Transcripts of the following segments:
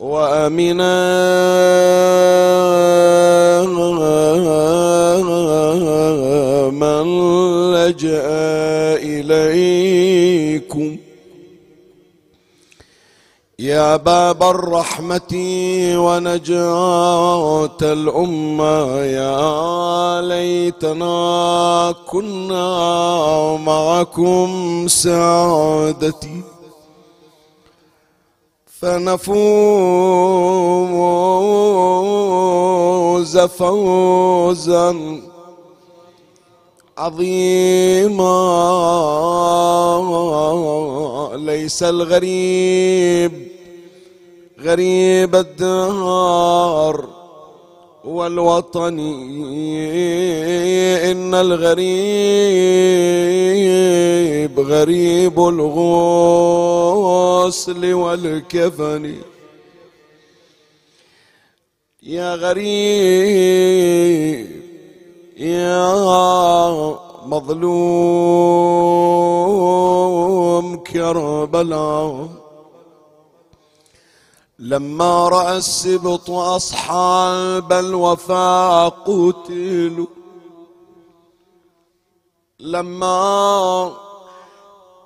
وأمنا من لجأ إليكم. يا باب الرحمة ونجاة الأمة يا ليتنا كنا معكم سعادتي. فنفوز فوزا عظيما. ليس الغريب غريب الدهر والوطن إن الغريب غريب الغسل والكفن. يا غريب يا مظلوم كربلاء. لما رأى السبط أصحاب الوفاء قتلوا. لما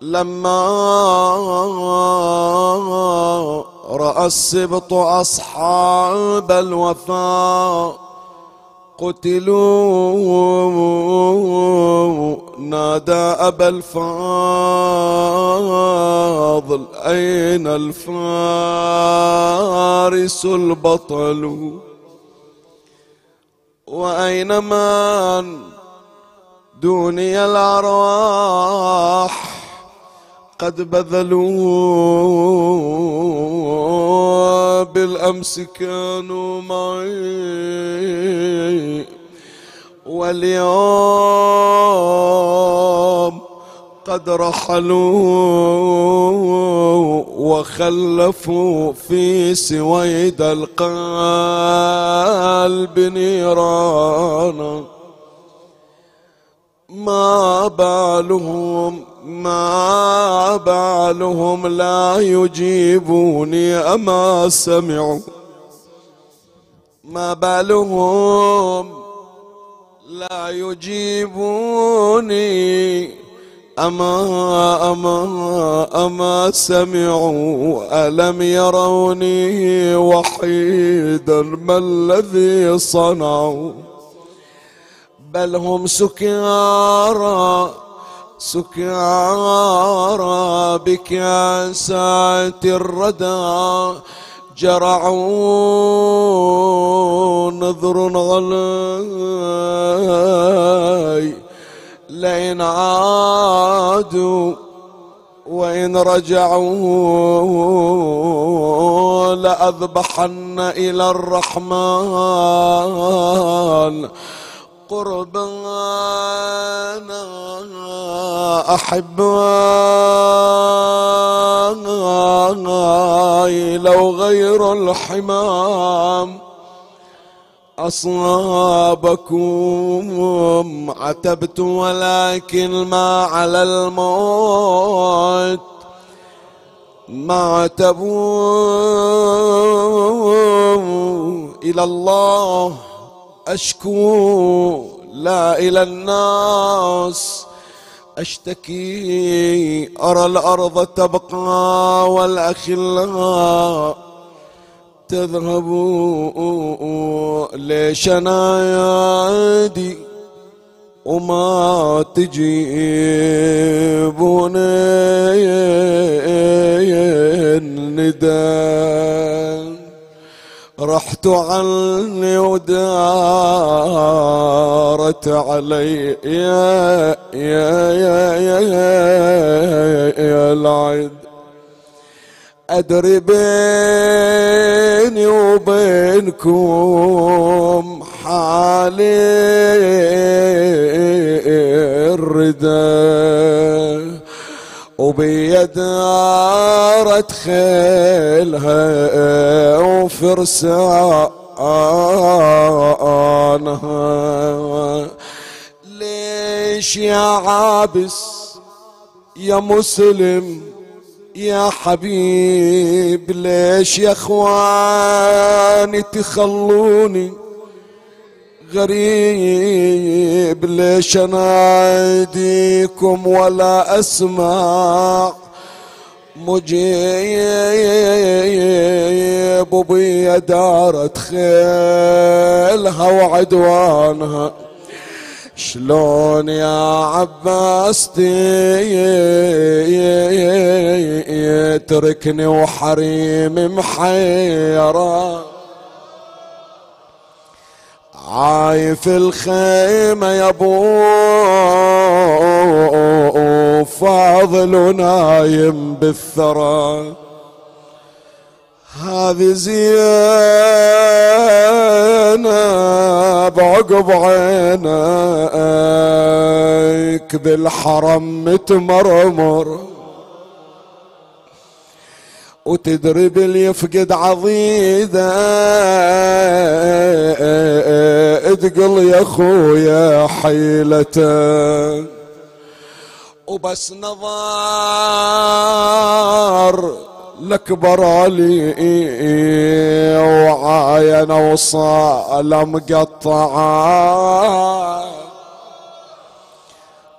لما رأى السبط أصحاب الوفاء قتلوا نادى أبا الفاضل أين الفارس البطل؟ وأين من؟ دوني الأرواح. قد بذلوا بالأمس كانوا معي واليوم قد رحلوا وخلفوا في سويد القلب نيرانا ما بالهم ما بالهم لا يجيبوني أما سمعوا. ما بالهم لا يجيبوني أما أما أما سمعوا. ألم يروني وحيدا ما الذي صنعوا؟ بل هم سكارى سكارى بكاسات الردى. جرعوا نذر غلاي لئن عادوا وإن رجعوا لأذبحن إلى الرحمن. قربانا أحباي لو غير الحمام أصابكم عتبت ولكن ما على الموت ما عتبوا إلى الله أشكو لا إلى الناس أشتكي أرى الأرض تبقى والأخلاء تذهب ليش أنا يادي وما تجيبون الندى رحت عني ودارت علي. يا يا يا يا, يا, يا العد أدري بيني وبينكم حالي الردى وبيدارت خيلها وفرسانها. ليش يا عابس يا مسلم يا حبيب؟ ليش يا اخواني تخلوني غريب ليش اناديكم ولا أسمع؟ مجيب وبي دارت خيلها وعدوانها. شلون يا عباس تركني وحريم محيرة؟ عايف الخيمة يا أبو فاضل نايم بالثرى. هذه زينب عقب عينك بالحرم متمرمر. وتدري اللي يفقد عضيده. تقل يا خويا حيلته وبس نظر الأكبر علي وعاين وصال مقطعة.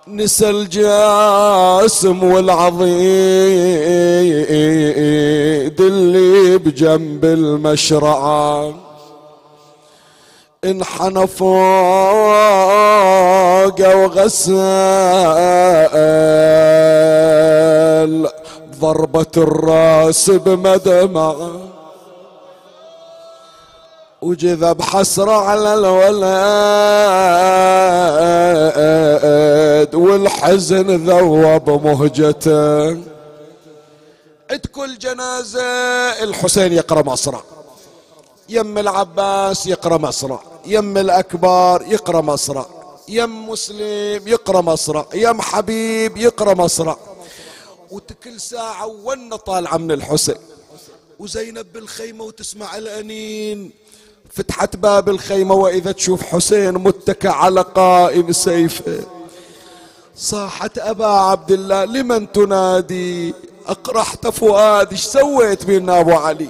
نسى الجاسم والعضيد اللي بجنب المشرعة. انحنى فوق وغسل ضربة الراس بمدمعه وجذب حسرة على الولد والحزن ذوب مهجته عند كل جنازة الحسين يقرأ مصرع. يم العباس يقرأ مصرع. يم الأكبر يقرأ مصرع. يم مسلم يقرأ مصرع. يم حبيب يقرأ مصرع. وكل ساعة ون طالعة من الحسين. وزينب بالخيمة وتسمع الأنين. فتحت باب الخيمة وإذا تشوف حسين متكى على قائم سيفه. صاحت أبا عبد الله لمن تنادي؟ أقرحت فؤادي سويت بينا أبو علي؟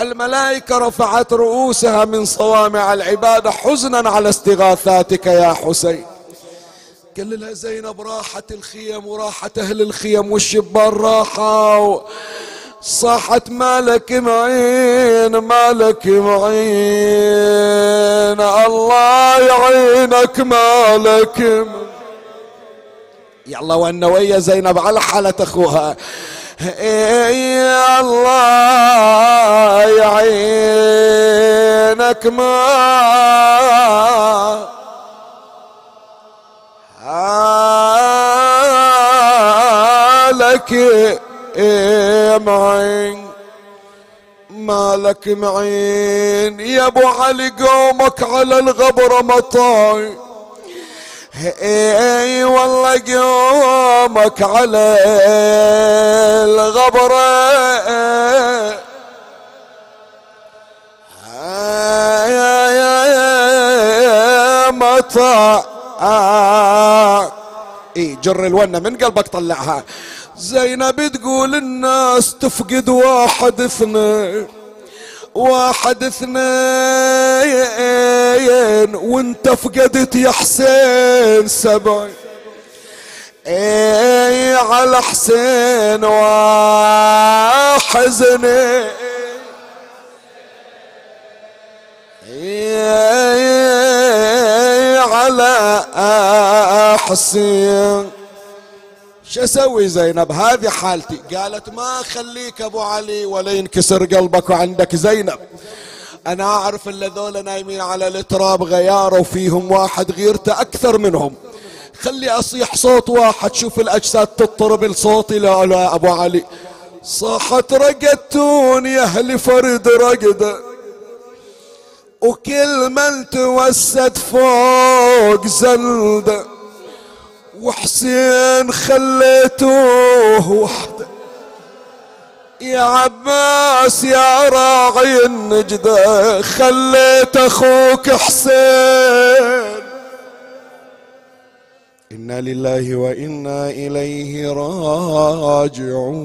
الملائكة رفعت رؤوسها من صوامع العبادة حزنا على استغاثاتك يا حسين. قال لها زينب راحت الخيم وراحت أهل الخيم والشبان راحوا. صاحت مالك معين مالك معين. الله يعينك مالك. يلا وأنا ويا زينب على حالة أخوها. يا الله يعينك ما. لك معين مالك معين. يا أبو علي قومك على الغبرة مطاي. إي والله قومك على الغبرة آه إي جر الونة من قلبك طلعها. زينب تقول الناس تفقد واحد اثنين واحد اثنين وانت فقدت يا حسين سبعين. اي على حسين وحزني على حسين. شو أسوي زينب؟ هذه حالتي. قالت ما خليك ابو علي ولا ينكسر قلبك وعندك زينب. أنا اعرف ان ذولا نايمين على التراب غيارة وفيهم واحد غيرته أكثر منهم. خلي اصيح صوت واحد شوف الاجساد تضطرب لصوتي لا لا ابو علي. صاحت رقدتون يا أهل فرد رقده وكل من توسد فوق زلده وحسين خليتوه وحده. يا عباس يا راعي النجدة خليت أخوك حسين. إنا لله وإنا إليه راجعون.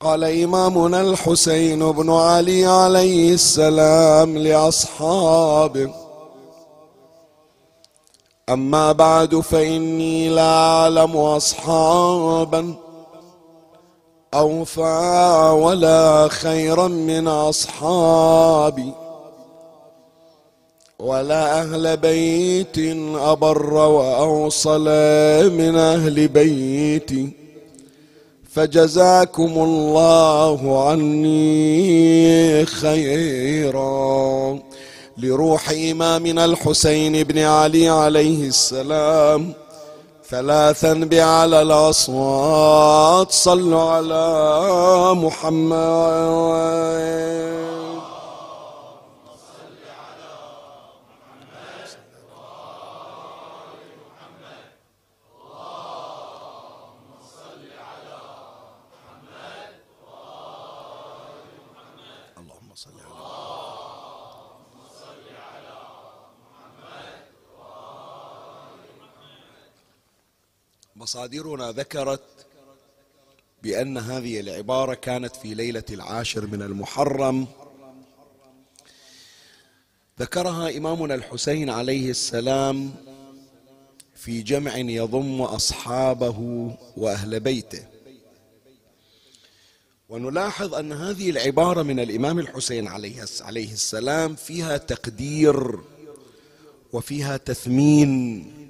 قال إمامنا الحسين بن علي عليه السلام لأصحابه أما بعد فإني لا أعلم اصحابا أوفى ولا خيرا من أصحابي ولا أهل بيت أبر وأوصل من أهل بيتي فجزاكم الله عني خيرا لروح إمامنا الحسين بن علي عليه السلام. ثلاثا بعلى الأصوات صلوا على محمد. مصادرنا ذكرت بأن هذه العبارة كانت في ليلة العاشر من المحرم. ذكرها إمامنا الحسين عليه السلام في جمع يضم أصحابه وأهل بيته. ونلاحظ أن هذه العبارة من الإمام الحسين عليه السلام فيها تقدير وفيها تثمين.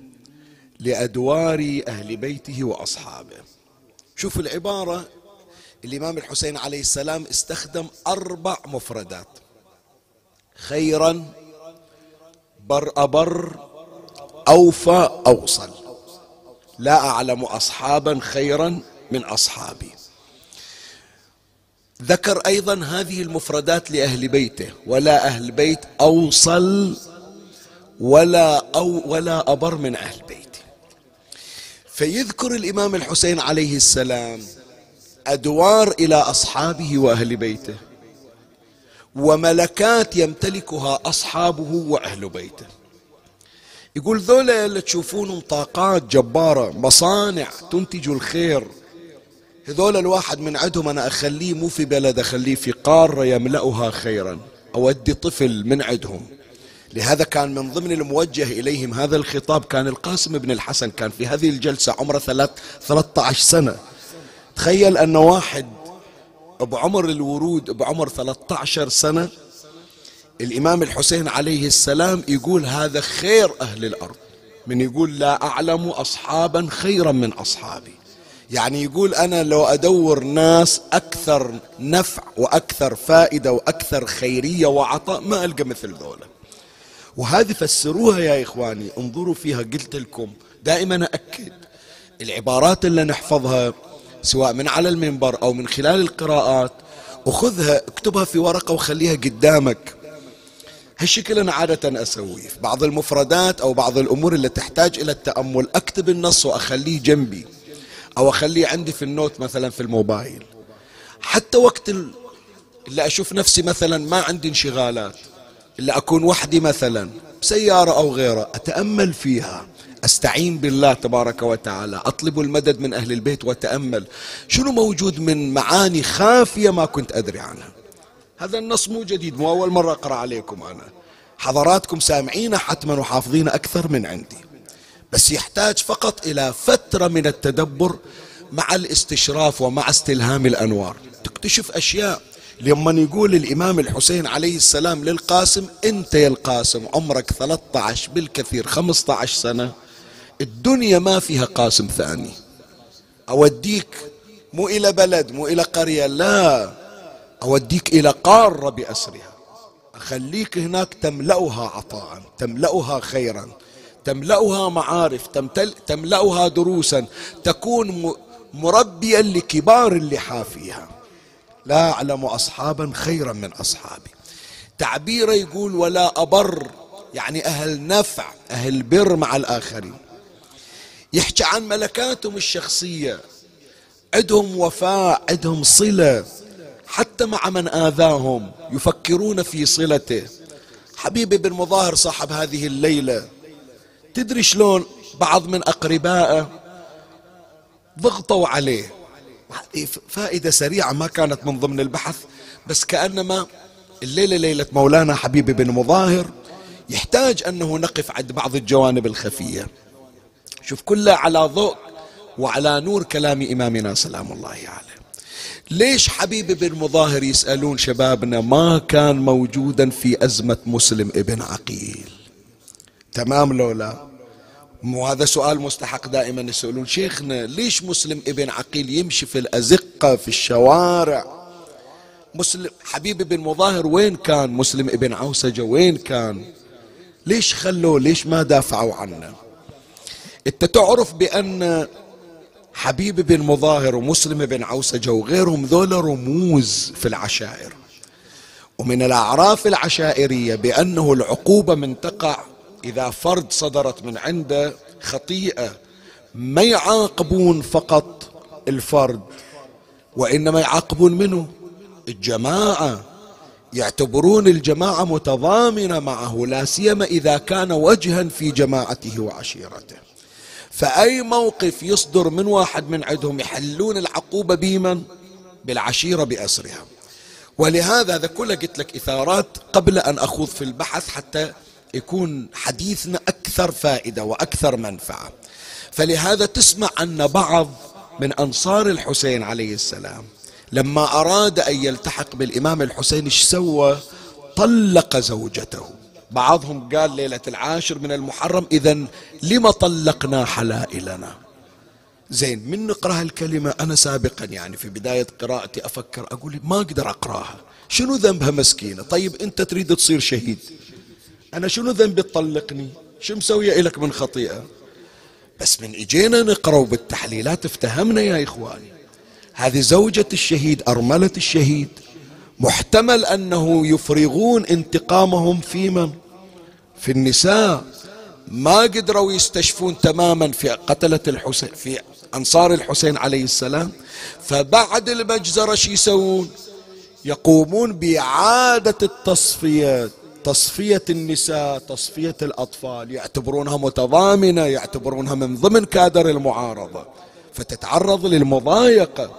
لأدوار أهل بيته وأصحابه. شوف العبارة الإمام الحسين عليه السلام استخدم أربع مفردات. خيرا بر أبر أوفى أوصل. لا أعلم أصحابا خيرا من أصحابي. ذكر أيضا هذه المفردات لأهل بيته. ولا أهل بيت أوصل ولا أو ولا أبر من أهل بيت. فيذكر الإمام الحسين عليه السلام أدوار إلى أصحابه وأهل بيته وملكات يمتلكها أصحابه وأهل بيته. يقول ذولا اللي تشوفونهم طاقات جبارة مصانع تنتج الخير. هذول الواحد من عندهم أنا أخليه مو في بلد أخليه في قارة يملأها خيرا. أودي طفل من عندهم. لهذا كان من ضمن الموجه إليهم هذا الخطاب. كان القاسم بن الحسن كان في هذه الجلسة عمره ثلاث 13 سنة. تخيل أن واحد بعمر الورود بعمر 13 سنة الإمام الحسين عليه السلام يقول هذا خير أهل الأرض. من يقول لا أعلم أصحابا خيرا من أصحابي. يعني يقول أنا لو أدور ناس أكثر نفع وأكثر فائدة وأكثر خيرية وعطاء ما ألقى مثل ذولا. وهذه فسروها يا إخواني انظروا فيها قلت لكم. دائما أكد العبارات اللي نحفظها سواء من على المنبر أو من خلال القراءات وخذها اكتبها في ورقة وخليها قدامك. هالشكل أنا عادة أسويه. في بعض المفردات أو بعض الأمور اللي تحتاج إلى التأمل أكتب النص وأخليه جنبي أو أخليه عندي في النوت مثلا في الموبايل. حتى وقت اللي أشوف نفسي مثلا ما عندي انشغالات. إلا أكون وحدي مثلا سيارة أو غيرها أتأمل فيها. أستعين بالله تبارك وتعالى. أطلب المدد من أهل البيت وأتأمل. شنو موجود من معاني خافية ما كنت أدري عنها؟ هذا النص مو جديد مو أول مرة أقرأ عليكم أنا. حضراتكم سامعين حتما وحافظين أكثر من عندي. بس يحتاج فقط إلى فترة من التدبر مع الاستشراف ومع استلهام الأنوار. تكتشف أشياء لما يقول الإمام الحسين عليه السلام للقاسم أنت يا القاسم عمرك 13 بالكثير 15 سنة الدنيا ما فيها قاسم ثاني. أوديك مو إلى بلد مو إلى قرية لا أوديك إلى قارة بأسرها. أخليك هناك تملأها عطاء تملأها خيرا تملأها معارف تملأها دروسا تكون مربيا لكبار اللحى فيها. لا أعلم أصحابا خيرا من أصحابي. تعبيره يقول ولا أبر يعني أهل نفع أهل بر مع الآخرين. يحكي عن ملكاتهم الشخصية. عندهم وفاء عندهم صلة. حتى مع من آذاهم يفكرون في صلته. حبيبي بن مظاهر صاحب هذه الليلة. تدري شلون؟ بعض من أقربائه ضغطوا عليه. فائدة سريعة ما كانت من ضمن البحث بس كأنما الليلة ليلة مولانا حبيبي بن مظاهر يحتاج أنه نقف عند بعض الجوانب الخفية. شوف كلها على ضوء وعلى نور كلام إمامنا سلام الله عليه. ليش حبيبي بن مظاهر يسألون شبابنا ما كان موجودا في أزمة مسلم ابن عقيل؟ تمام لولا؟ مو هذا سؤال مستحق دائما يسألون. شيخنا ليش مسلم ابن عقيل يمشي في الأزقة في الشوارع؟ مسلم حبيبي بن مظاهر وين كان مسلم ابن عوسجة؟ وين كان؟ ليش خلوه؟ ليش ما دافعوا عنه؟ انت تعرف بأن حبيب بن مظاهر ومسلم بن عوسجة وغيرهم ذول رموز في العشائر. ومن الأعراف العشائرية بأنه العقوبة من تقع إذا فرد صدرت من عنده خطيئة ما يعاقبون فقط الفرد وإنما يعاقبون منه؟ الجماعة. يعتبرون الجماعة متضامنة معه لا سيما إذا كان وجها في جماعته وعشيرته. فأي موقف يصدر من واحد من عندهم يحلون العقوبة بمن؟ بالعشيرة بأسرها. ولهذا هذا كله قلت لك إثارات قبل أن أخوض في البحث حتى يكون حديثنا أكثر فائدة وأكثر منفعة. فلهذا تسمع أن بعض من أنصار الحسين عليه السلام لما أراد أن يلتحق بالإمام الحسين إيش سوى؟ طلق زوجته. بعضهم قال ليلة العاشر من المحرم إذا لما طلقنا حلائلنا؟ زين من نقرأ الكلمة أنا سابقا يعني في بداية قراءتي أفكر أقول ما أقدر أقرأها؟ شنو ذنبها مسكينة؟ طيب أنت تريد تصير شهيد. أنا شنو ذنبي تطلقني؟ شو مسوية إلك من خطيئة؟ بس من إجينا نقرأ بالتحليلات افتهمنا يا إخواني. هذه زوجة الشهيد أرملة الشهيد. محتمل أنه يفرغون انتقامهم في من؟ في النساء. ما قدروا يستشفون تماما في قتلة الحسين في أنصار الحسين عليه السلام. فبعد المجزرة شو يسوون؟ يقومون بإعادة التصفية تصفية النساء تصفية الأطفال يعتبرونها متضامنة يعتبرونها من ضمن كادر المعارضة. فتتعرض للمضايقة.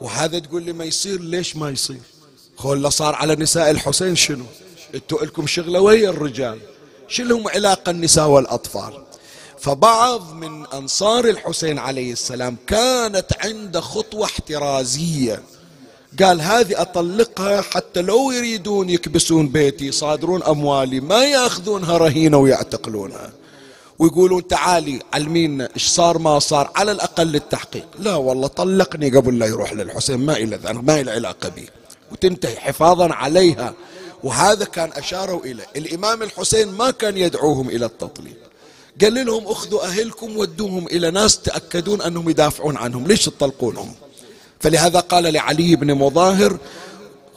وهذا تقول لي ما يصير؟ ليش ما يصير؟ خول صار على نساء الحسين شنو؟ أنتوا لكم شغلة ويا الرجال؟ شو لهم علاقة النساء والأطفال؟ فبعض من أنصار الحسين عليه السلام كانت عنده خطوة احترازية. قال هذه أطلقها حتى لو يريدون يكبسون بيتي يصادرون أموالي ما يأخذونها رهينة ويعتقلونها. ويقولون تعالي علمينا إيش صار ما صار على الأقل التحقيق. لا والله طلقني قبل لا يروح للحسين ما إلى ذنب ما إلى علاقة به وتنتهي حفاظا عليها. وهذا كان أشاروا إليه. الإمام الحسين ما كان يدعوهم إلى التطليق. قال لهم أخذوا أهلكم ودوهم إلى ناس تأكدون أنهم يدافعون عنهم. ليش تطلقونهم؟ فلهذا قال لعلي بن مظاهر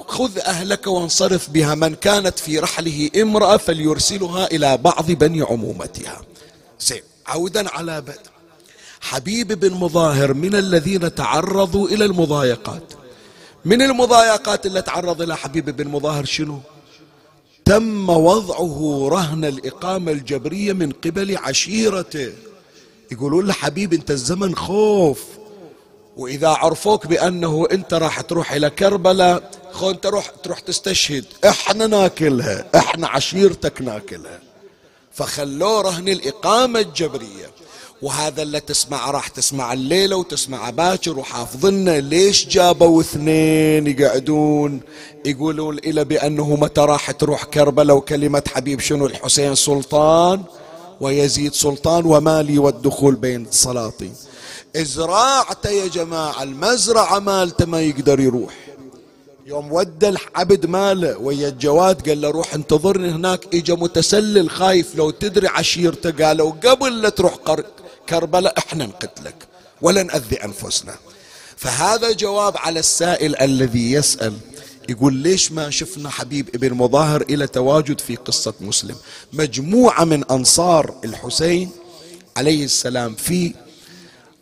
خذ أهلك وانصرف بها من كانت في رحله امرأة فليرسلها إلى بعض بني عمومتها. زين عودا على بدر. حبيب بن مظاهر من الذين تعرضوا إلى المضايقات. من المضايقات اللي تعرض لها حبيب بن مظاهر شنو؟ تم وضعه رهن الإقامة الجبرية من قبل عشيرته. يقولون له حبيبي انت الزمن خوف. وإذا عرفوك بأنه أنت راح تروح إلى كربلاء خو انت روح تروح تستشهد. إحنا ناكلها إحنا عشيرتك ناكلها. فخلوه رهن الإقامة الجبرية. وهذا اللي تسمع راح تسمع الليلة وتسمع باكر وحافظنا ليش جابوا اثنين يقعدون. يقولون إلى بأنه متى راح تروح كربلاء وكلمة حبيب شنو؟ الحسين سلطان. ويزيد سلطان ومالي والدخول بين السلاطين زراعته يا جماعة المزرعة مالته ما يقدر يروح. يوم ودى العبد ماله ويا الجواد قال له روح انتظرني هناك إجا متسلل خايف لو تدري عشيرته قالوا قبل لا تروح كربلاء إحنا نقتلك ولا نأذي أنفسنا. فهذا جواب على السائل الذي يسأل يقول ليش ما شفنا حبيب ابن مظاهر إلى تواجد في قصة مسلم؟ مجموعة من أنصار الحسين عليه السلام في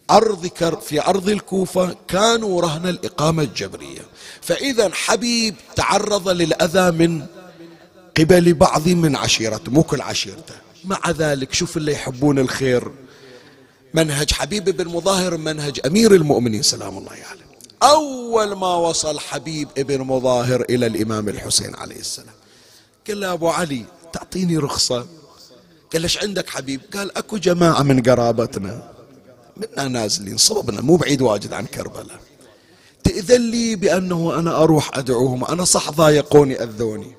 أرض كر في أرض الكوفة كانوا رهن الإقامة الجبرية. فإذا حبيب تعرض للأذى من قبل بعض من عشيرته مو كل عشيرته. مع ذلك شوف اللي يحبون الخير. منهج حبيب بن مظاهر منهج أمير المؤمنين سلام الله عليه. يعني. أول ما وصل حبيب ابن مظاهر إلى الإمام الحسين عليه السلام. قال له أبو علي تعطيني رخصة. قال ليش عندك حبيب؟ قال أكو جماعة من قرابتنا. منا نازلين صوبنا مو بعيد واجد عن كربلاء. تأذن لي بأنه أنا أروح أدعوهم أنا صح ضايقوني أذوني.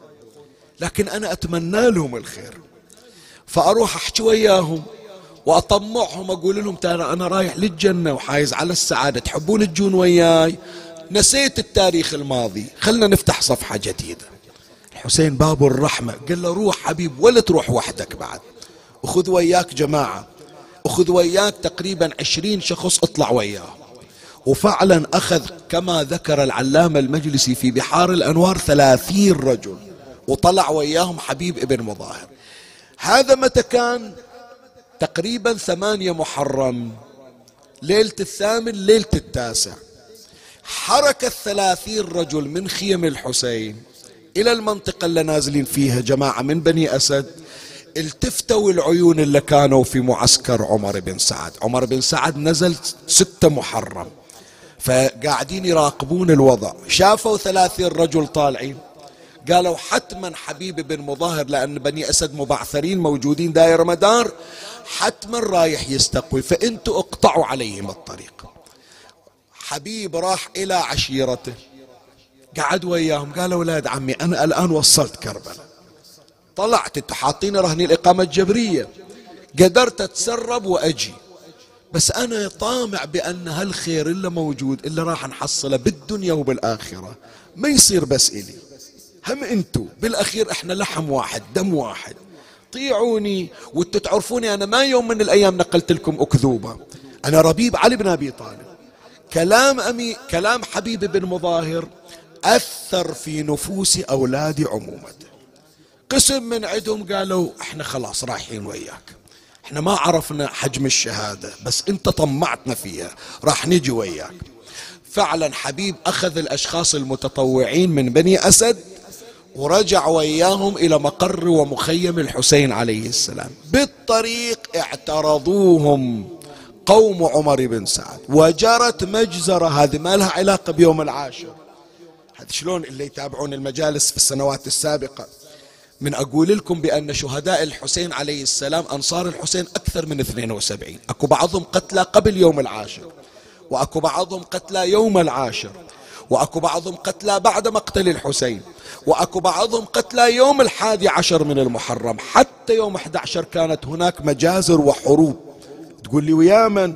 لكن أنا أتمنى لهم الخير. فأروح أحكي وياهم وأطمعهم أقول لهم ترى أنا رايح للجنة وحايز على السعادة تحبون تجون وياي؟ نسيت التاريخ الماضي خلنا نفتح صفحة جديدة. الحسين باب الرحمة قال له روح حبيب ولا تروح وحدك بعد. وخذ وياك جماعة وخذ وياك تقريبا عشرين شخص اطلع وياه. وفعلا أخذ كما ذكر العلامة المجلسي في بحار الأنوار ثلاثين رجل وطلع وياهم حبيب ابن مظاهر. هذا متى كان؟ تقريبا ثمانية محرم ليلة الثامن ليلة التاسع. حرك الثلاثين رجل من خيم الحسين إلى المنطقة اللي نازلين فيها جماعة من بني أسد. التفتوا العيون اللي كانوا في معسكر عمر بن سعد. عمر بن سعد نزل ستة محرم فقاعدين يراقبون الوضع. شافوا ثلاثين رجل طالعين قالوا حتما حبيب بن مظاهر لأن بني أسد مبعثرين موجودين داير مدار حتما رايح يستقوي فأنتوا اقطعوا عليهم الطريق. حبيب راح إلى عشيرته قعد وياهم قال أولاد عمي أنا الآن وصلت كربلاء. طلعت أنتوا حاطين رهني الإقامة الجبرية. قدرت أتسرب وأجي. بس أنا طامع بأن هالخير اللي موجود اللي راح نحصله بالدنيا وبالآخرة. ما يصير بس إلي. هم أنتو. بالأخير إحنا لحم واحد دم واحد. طيعوني وأنتو تعرفوني أنا ما يوم من الأيام نقلت لكم أكذوبة. أنا ربيب علي بن أبي طالب. كلام أمي كلام حبيبي بن مظاهر أثر في نفوس أولادي عموما. قسم من عندهم قالوا إحنا خلاص رايحين وياك. إحنا ما عرفنا حجم الشهادة بس إنت طمعتنا فيها راح نجي وياك. فعلا حبيب أخذ الأشخاص المتطوعين من بني أسد ورجع وياهم إلى مقر ومخيم الحسين عليه السلام. بالطريق اعترضوهم قوم عمر بن سعد. وجرت مجزرة هذه ما لها علاقة بيوم العاشر. هذا شلون اللي يتابعون المجالس في السنوات السابقة؟ من أقول لكم بأن شهداء الحسين عليه السلام أنصار الحسين أكثر من 72 أكو بعضهم قتلى قبل يوم العاشر وأكو بعضهم قتلى يوم العاشر وأكو بعضهم قتلى بعد مقتل الحسين وأكو بعضهم قتلى يوم الحادي عشر من المحرم. حتى يوم 11 كانت هناك مجازر وحروب. تقول لي ويا من؟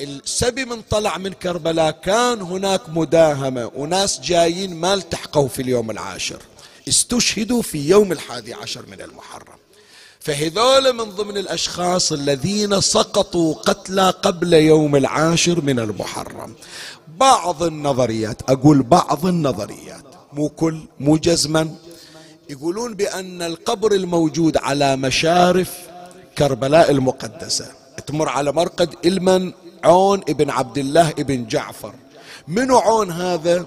السبي من طلع من كربلاء كان هناك مداهمة وناس جايين ما التحقوا في اليوم العاشر. استشهدوا في يوم الحادي عشر من المحرم. فهذول من ضمن الأشخاص الذين سقطوا قتلى قبل يوم العاشر من المحرم. بعض النظريات أقول بعض النظريات مو كل مو جزما. يقولون بأن القبر الموجود على مشارف كربلاء المقدسة. تمر على مرقد إلمن عون ابن عبد الله ابن جعفر. منو عون هذا؟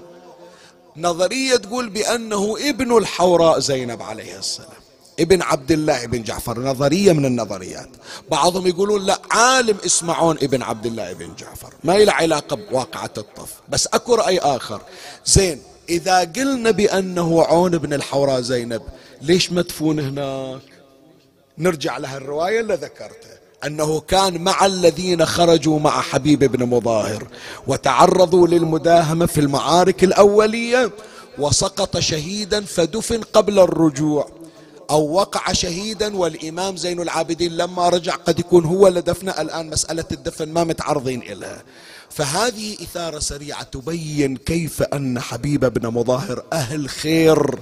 نظرية تقول بأنه ابن الحوراء زينب عليه السلام. ابن عبد الله ابن جعفر نظرية من النظريات. بعضهم يقولون لا عالم اسمعون ابن عبد الله ابن جعفر. ما له علاقة بواقعة الطف. بس أكو رأي آخر. زين إذا قلنا بأنه عون بن الحوراء زينب ليش مدفون هناك؟ نرجع لها الرواية اللي ذكرتها؟ أنه كان مع الذين خرجوا مع حبيب بن مظاهر وتعرضوا للمداهمة في المعارك الأولية وسقط شهيدا فدفن قبل الرجوع أو وقع شهيدا والإمام زين العابدين لما رجع قد يكون هو لدفنه الآن مسألة الدفن ما متعرضين إليها. فهذه إثارة سريعة تبين كيف أن حبيب بن مظاهر أهل خير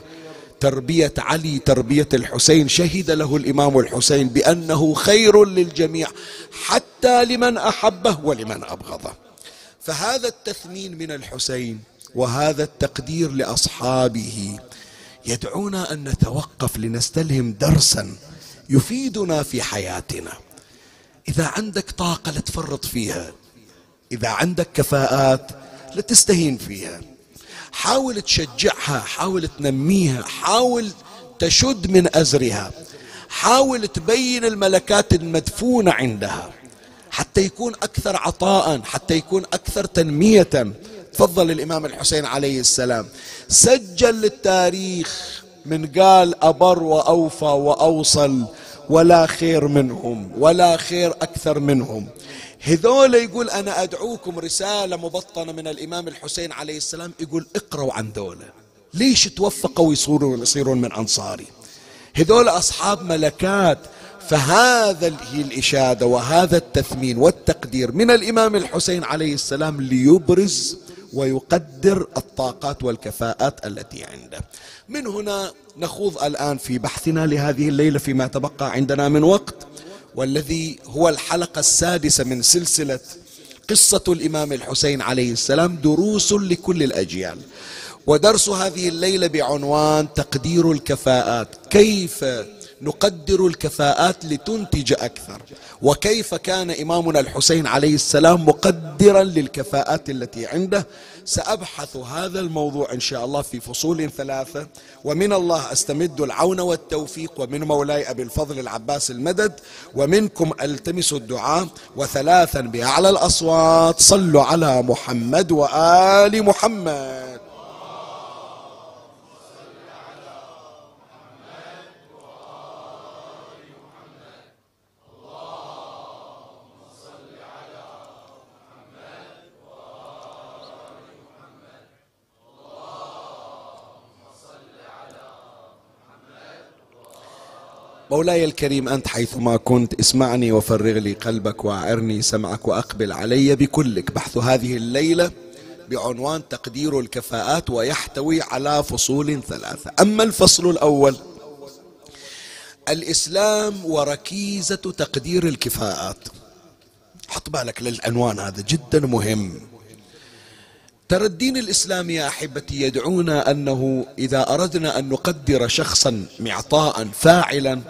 تربية علي تربية الحسين. شهد له الإمام الحسين بأنه خير للجميع حتى لمن أحبه ولمن أبغضه. فهذا التثمين من الحسين وهذا التقدير لأصحابه يدعونا أن نتوقف لنستلهم درسا يفيدنا في حياتنا. إذا عندك طاقة لا تفرط فيها إذا عندك كفاءات لا تستهين فيها. حاول تشجعها حاول تنميها حاول تشد من أزرها. حاول تبين الملكات المدفونة عندها. حتى يكون أكثر عطاء حتى يكون أكثر تنمية. تفضل الإمام الحسين عليه السلام. سجل للتاريخ من قال أبر وأوفى وأوصل ولا خير منهم ولا خير أكثر منهم. هذول يقول أنا أدعوكم رسالة مبطنة من الإمام الحسين عليه السلام يقول اقروا عن دولة ليش توفقوا ويصيرون يصيرون من أنصاري؟ هذول أصحاب ملكات. فهذا هي الإشادة وهذا التثمين والتقدير من الإمام الحسين عليه السلام ليبرز ويقدر الطاقات والكفاءات التي عنده. من هنا نخوض الآن في بحثنا لهذه الليلة فيما تبقى عندنا من وقت. والذي هو الحلقة السادسة من سلسلة قصة الإمام الحسين عليه السلام دروس لكل الأجيال. ودرس هذه الليلة بعنوان تقدير الكفاءات. كيف نقدر الكفاءات لتنتج أكثر. وكيف كان إمامنا الحسين عليه السلام مقدرا للكفاءات التي عنده؟ سأبحث هذا الموضوع إن شاء الله في فصول ثلاثة. ومن الله أستمد العون والتوفيق ومن مولاي أبي الفضل العباس المدد ومنكم ألتمس الدعاء. وثلاثا بأعلى الأصوات صلوا على محمد وآل محمد. مولاي الكريم أنت حيثما كنت اسمعني وفرغ لي قلبك وأعرني سمعك وأقبل علي بكلك. بحث هذه الليلة بعنوان تقدير الكفاءات ويحتوي على فصول ثلاثة. أما الفصل الأول الإسلام وركيزة تقدير الكفاءات. حط بالك للعنوان هذا جدا مهم. ترى الدين الإسلامي يا أحبتي يدعونا أنه إذا أردنا أن نقدر شخصا معطاء فاعلا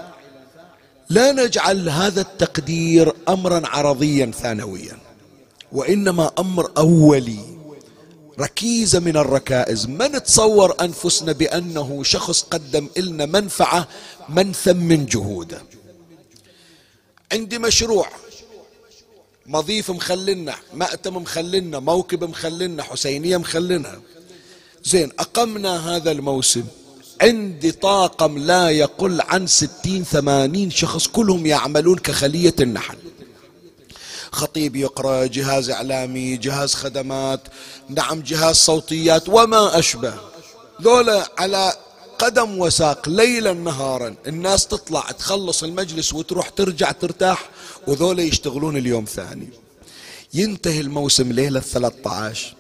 لا نجعل هذا التقدير أمرا عرضيا ثانويا وإنما أمر أولي ركيزة من الركائز. ما نتصور أنفسنا بأنه شخص قدم إلنا منفعة من جهوده. عندي مشروع مضيف مخلنا مأتم مخلنا موكب مخلنا حسينية مخلنها زين أقمنا هذا الموسم. عندي طاقم لا يقل عن ستين ثمانين شخص كلهم يعملون كخلية النحل. خطيب يقرأ جهاز إعلامي جهاز خدمات نعم جهاز صوتيات وما أشبه. ذولا على قدم وساق ليلا نهارا الناس تطلع تخلص المجلس وتروح ترجع ترتاح. وذولا يشتغلون اليوم ثاني. ينتهي الموسم ليلة 13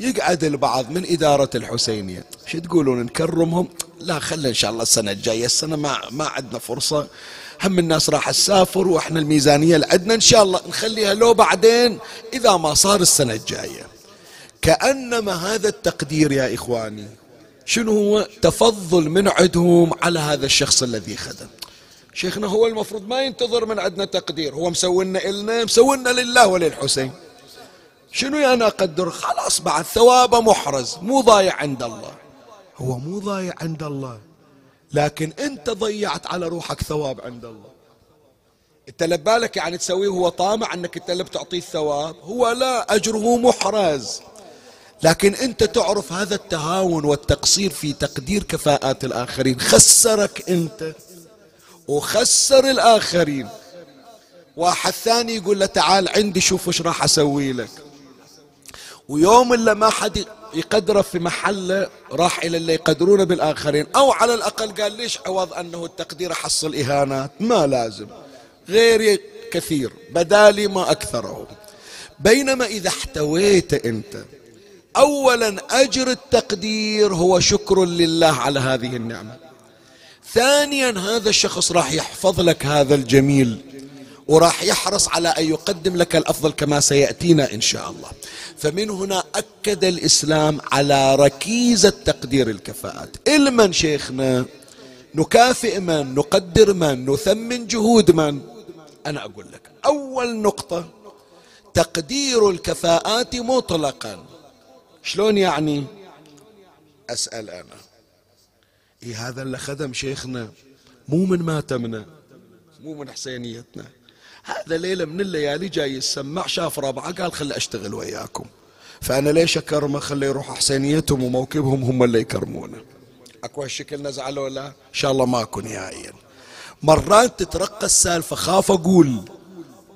يقعد البعض من إدارة الحسينية. شو تقولون؟ نكرمهم؟ لا خلي إن شاء الله السنة الجاية. السنة ما, ما عندنا فرصة. هم الناس راح تسافر وإحنا الميزانية اللي عندنا إن شاء الله نخليها لو بعدين إذا ما صار السنة الجاية. كأنما هذا التقدير يا إخواني شنو هو؟ تفضل من عندهم على هذا الشخص الذي خدم. شيخنا هو المفروض ما ينتظر من عندنا تقدير هو مسوينا إلنا مسوينا لله وللحسين. شنو أنا أقدر؟ خلاص بعد ثوابه محرز مو ضايع عند الله. هو مو ضايع عند الله لكن أنت ضيعت على روحك ثواب عند الله. أنت لبالك يعني تسويه هو طامع أنك أنت اللي بتعطيه الثواب هو لا أجره محرز. لكن أنت تعرف هذا التهاون والتقصير في تقدير كفاءات الآخرين. خسرك أنت. وخسر الآخرين. واحد ثاني يقول له تعال عندي شوف إيش راح أسوي لك. ويوم اللي ما حد يقدره في محله راح إلى اللي يقدرونه بالآخرين. أو على الأقل قال ليش عوض أنه التقدير حصل إهانات؟ ما لازم. غيري كثير. بدالي ما اكثره بينما إذا احتويت أنت اولا أجر التقدير هو شكر لله على هذه النعمة. ثانيا هذا الشخص راح يحفظ لك هذا الجميل وراح يحرص على أن يقدم لك الأفضل كما سيأتينا إن شاء الله. فمن هنا أكد الإسلام على ركيزه تقدير الكفاءات. إلمن شيخنا نكافئ من نقدر من نثمن جهود من؟ أنا أقول لك أول نقطة تقدير الكفاءات مطلقا. شلون يعني؟ أسأل أنا. إيه هذا اللي خدم شيخنا. مو من ماتمنا مو من حسينيتنا. هذا ليلة من الليالي جاي يسمع شاف ربعه قال خلي أشتغل وياكم. فأنا ليش أكرمه؟ خلي يروح حسينيتهم وموكبهم هم اللي يكرمونه. أكو هالشكل نزعل ولا إن شاء الله ماكو نهائيا. مرات تترقى السالفة خاف أقول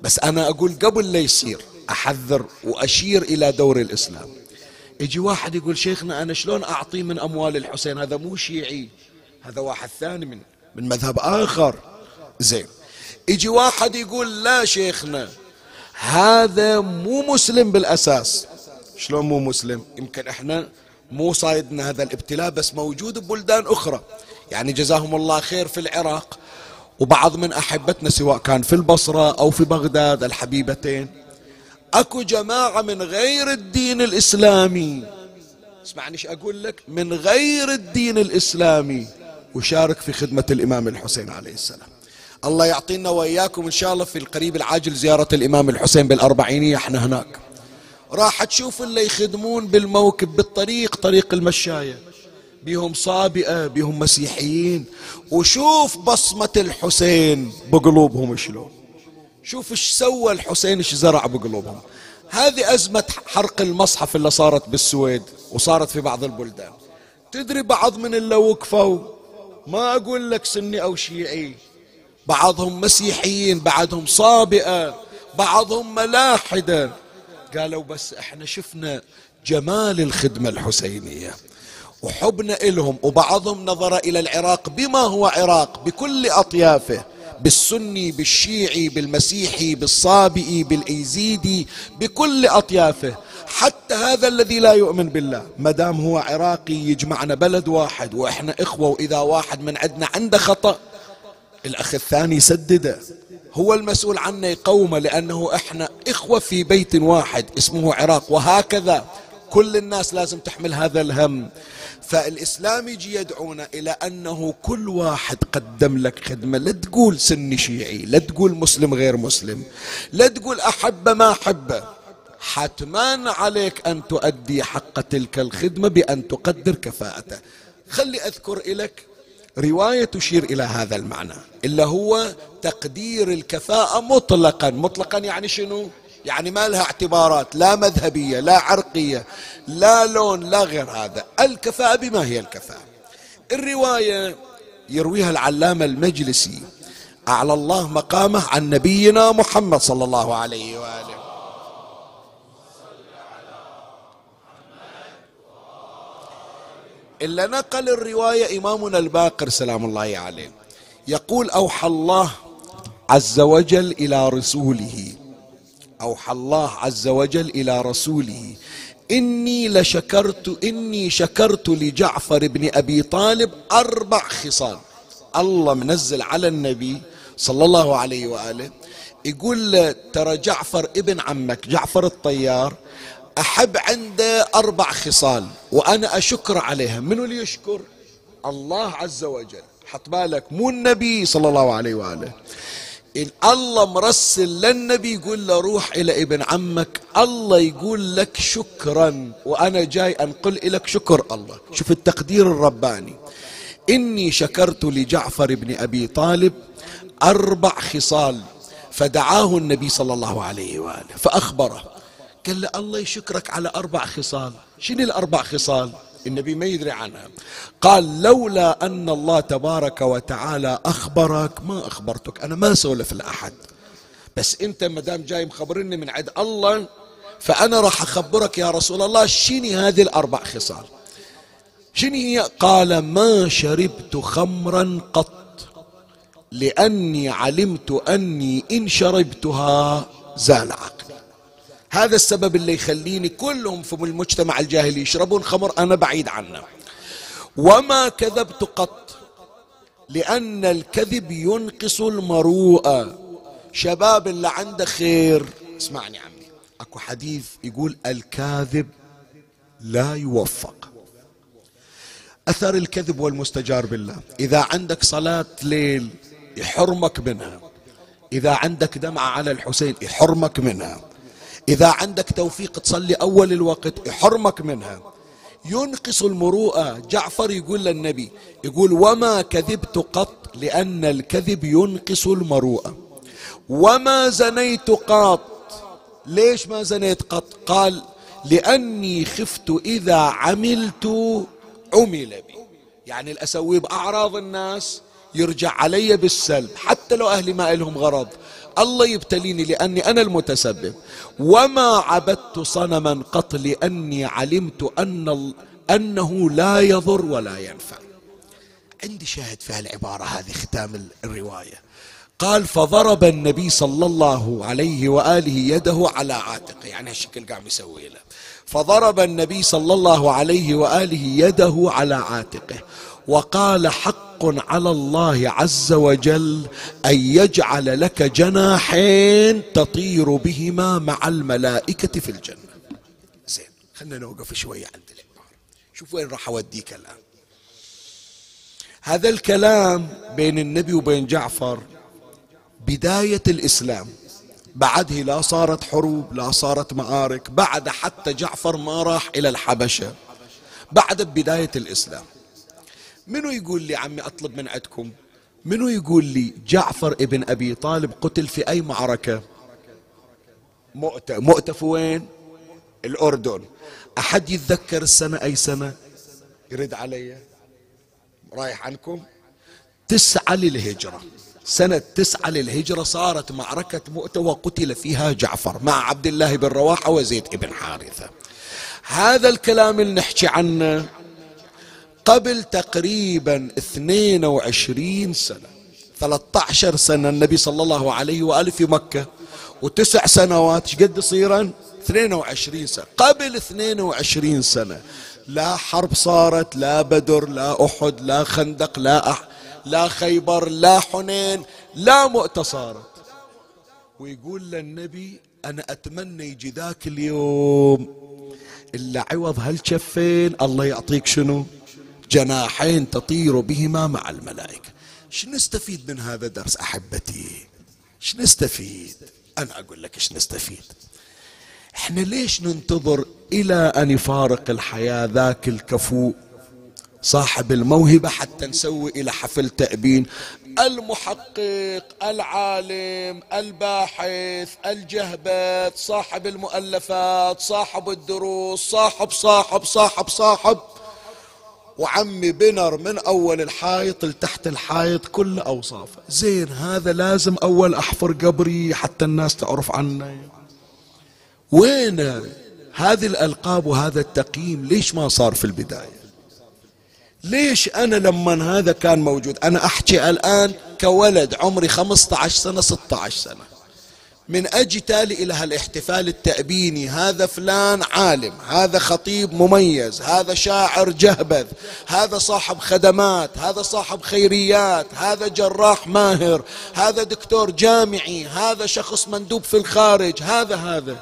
بس أنا أقول قبل لا يصير أحذر وأشير إلى دور الإسلام. يجي واحد يقول شيخنا أنا شلون أعطيه من أموال الحسين؟ هذا مو شيعي. هذا واحد ثاني من من مذهب آخر. زين. يجي واحد يقول لا شيخنا هذا مو مسلم بالأساس. شلون مو مسلم؟ يمكن إحنا مو صايدنا هذا الابتلاء بس موجود ببلدان أخرى. يعني جزاهم الله خير في العراق وبعض من أحبتنا سواء كان في البصرة أو في بغداد الحبيبتين. أكو جماعة من غير الدين الإسلامي. اسمعني إيش أقول لك؟ من غير الدين الإسلامي. وشارك في خدمة الإمام الحسين عليه السلام. الله يعطينا وإياكم إن شاء الله في القريب العاجل زيارة الإمام الحسين بالأربعينية إحنا هناك. راح تشوف اللي يخدمون بالموكب بالطريق طريق المشاية. بهم صابئة بهم مسيحيين. وشوف بصمة الحسين بقلوبهم شلون. شوف إيش سوى الحسين إيش زرع بقلوبهم. هذه أزمة حرق المصحف اللي صارت بالسويد وصارت في بعض البلدان. تدري بعض من اللي وقفوا؟ ما أقول لك سني أو شيعي. بعضهم مسيحيين بعضهم صابئة بعضهم ملاحدة. قالوا بس إحنا شفنا جمال الخدمة الحسينية. وحبنا إلهم وبعضهم نظر إلى العراق بما هو عراق بكل أطيافه. بالسني بالشيعي بالمسيحي بالصابئي بالإيزيدي بكل أطيافه. حتى هذا الذي لا يؤمن بالله. مدام هو عراقي يجمعنا بلد واحد وإحنا إخوة وإذا واحد من عندنا عنده خطأ الأخ الثاني سدده. هو المسؤول عنا يقومه لأنه إحنا إخوة في بيت واحد اسمه عراق. وهكذا كل الناس لازم تحمل هذا الهم. فالإسلام يجي يدعونا إلى أنه كل واحد قدم لك خدمة. لا تقول سني شيعي لا تقول مسلم غير مسلم لا تقول أحب ما أحبه حتما عليك أن تؤدي حق تلك الخدمة بأن تقدر كفاءته. خلي أذكر لك رواية تشير إلى هذا المعنى إلا هو تقدير الكفاءة مطلقا. مطلقا يعني شنو؟ يعني ما لها اعتبارات لا مذهبية لا عرقية لا لون لا غير هذا. الكفاءة بما هي الكفاءة. الرواية يرويها العلامة المجلسي أعلى الله مقامه عن نبينا محمد صلى الله عليه وآله. إلا نقل الرواية إمامنا الباقر سلام الله عليه. يقول أوحى الله عز وجل إلى رسوله أوحى الله عز وجل إلى رسوله إني لشكرت إني شكرت لجعفر بن أبي طالب أربع خصال. الله منزل على النبي صلى الله عليه وآله يقول ترى جعفر ابن عمك جعفر الطيار أحب عنده أربع خصال وأنا أشكر عليها. منو اللي يشكر؟ الله عز وجل. حط بالك مو النبي صلى الله عليه وآله الله مرسل للنبي يقول له روح إلى ابن عمك. الله يقول لك شكرا وأنا جاي أنقل لك شكر الله. شوف التقدير الرباني. إني شكرت لجعفر بن أبي طالب أربع خصال فدعاه النبي صلى الله عليه وآله فأخبره. قال له الله يشكرك على أربع خصال. شنو الأربع خصال؟ النبي ما يدري عنها. قال لولا أن الله تبارك وتعالى أخبرك ما أخبرتك أنا ما سولف لأحد. بس أنت مدام جاي مخبرني من عند الله فأنا راح أخبرك يا رسول الله شني هذه الأربع خصال؟ شنو هي؟ قال ما شربت خمرا قط لأني علمت أني إن شربتها زال هذا السبب اللي يخليني كلهم في المجتمع الجاهلي يشربون خمر أنا بعيد عنه. وما كذبت قط لأن الكذب ينقص المروءة. شباب اللي عنده خير اسمعني عمي أكو حديث يقول الكاذب لا يوفق. أثر الكذب والمستجار بالله. إذا عندك صلاة ليل يحرمك منها. إذا عندك دمعة على الحسين يحرمك منها. إذا عندك توفيق تصلي أول الوقت يحرمك منها. ينقص المروءة. جعفر يقول للنبي يقول وما كذبت قط لأن الكذب ينقص المروءة. وما زنيت قط. ليش ما زنيت قط؟ قال لأني خفت إذا عملت عمل بي. يعني الأسوي بأعراض الناس يرجع علي بالسلب. حتى لو أهلي ما لهم غرض. الله يبتليني لأني أنا المتسبب. وما عبدت صنما قط لأني علمت أن أنه لا يضر ولا ينفع. عندي شاهد في هالعبارة هذه ختام الرواية. قال فضرب النبي صلى الله عليه وآله يده على عاتقه. يعني هالشكل قام يسوي له. فضرب النبي صلى الله عليه وآله يده على عاتقه وقال حق على الله عز وجل أن يجعل لك جناحين تطير بهما مع الملائكة في الجنة. زين خلينا نوقف شوية عند العباره شوف وين راح أوديك الآن. هذا الكلام بين النبي وبين جعفر بداية الإسلام. بعده لا صارت حروب لا صارت معارك. بعد حتى جعفر ما راح إلى الحبشة. بعد بداية الإسلام. منو يقول لي عمي أطلب من عندكم منو يقول لي جعفر ابن أبي طالب قتل في أي معركة؟ مؤتة. مؤتة في وين؟ الأردن. أحد يتذكر السنة أي سنة؟ يرد علي. رايح عنكم؟ تسعة للهجرة. سنة تسعة للهجرة صارت معركة مؤتة وقتل فيها جعفر مع عبد الله بن رواحة وزيد بن حارثة. هذا الكلام اللي نحكي عنه قبل تقريبا 22 سنة. 13 سنة النبي صلى الله عليه وآله في مكة. وتسع سنوات شقد صيرا 22 سنة. قبل 22 سنة. لا حرب صارت لا بدر لا أحد لا خندق لا أح لا خيبر لا حنين لا مؤتة صارت. ويقول للنبي أنا أتمنى يجي ذاك اليوم. إلا عوض هالشفين الله يعطيك شنو؟ جناحين تطير بهما مع الملائكة. شو نستفيد من هذا الدرس أحبتي؟ شو نستفيد؟ أنا أقول لك إيش نستفيد. إحنا ليش ننتظر إلى أن يفارق الحياة ذاك الكفو صاحب الموهبة حتى نسوي إلى حفل تأبين؟ المحقق العالم الباحث الجهبذ صاحب المؤلفات صاحب الدروس صاحب صاحب صاحب صاحب. وعمي بنر من أول الحائط لتحت الحائط كل أوصافه زين هذا لازم أول أحفر قبري حتى الناس تعرف عني وين هذه الألقاب وهذا التقييم؟ ليش ما صار في البداية؟ ليش أنا لما هذا كان موجود؟ أنا أحكي الآن كولد عمري 15 سنة 16 سنة. من أجي تالي إلى هالاحتفال التأبيني. هذا فلان عالم هذا خطيب مميز هذا شاعر جهبذ هذا صاحب خدمات هذا صاحب خيريات هذا جراح ماهر هذا دكتور جامعي هذا شخص مندوب في الخارج هذا هذا.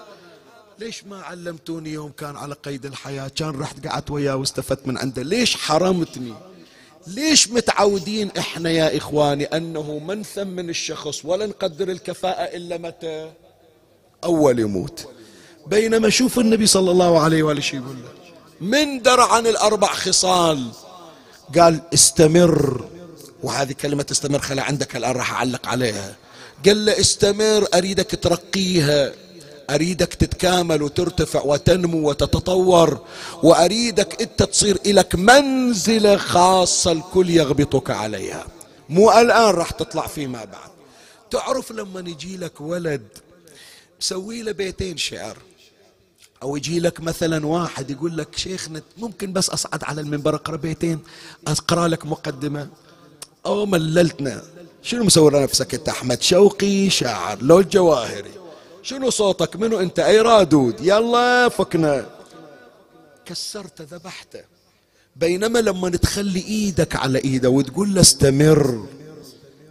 ليش ما علمتوني يوم كان على قيد الحياة؟ كان رحت قعدت وياه واستفدت من عنده. ليش حرمتني؟ ليش متعودين إحنا يا إخواني أنه ما نثمن الشخص ولا نقدر الكفاءة إلا متى؟ أول يموت. بينما شوف النبي صلى الله عليه شيء يقول له. من درى عن الأربع خصال؟ قال استمر. وهذه كلمة استمر خلى عندك الآن راح أعلق عليها. قال له استمر أريدك ترقيها. أريدك تتكامل وترتفع وتنمو وتتطور وأريدك أنت تصير إلك منزلة خاصة الكل يغبطك عليها. مو الآن راح تطلع فيما بعد. تعرف لما يجي لك ولد مسوي له بيتين شعر أو يجي لك مثلا واحد يقول لك شيخنا ممكن بس أصعد على المنبر أقرأ بيتين أقرأ لك مقدمة. أو مللتنا شنو مسوي نفسك أنت أحمد؟ شوقي شاعر لو الجواهري شنو صوتك؟ منو انت؟ اي رادود. يلا فكنا. كسرته ذبحته. بينما لما تخلي إيدك على ايده وتقول له استمر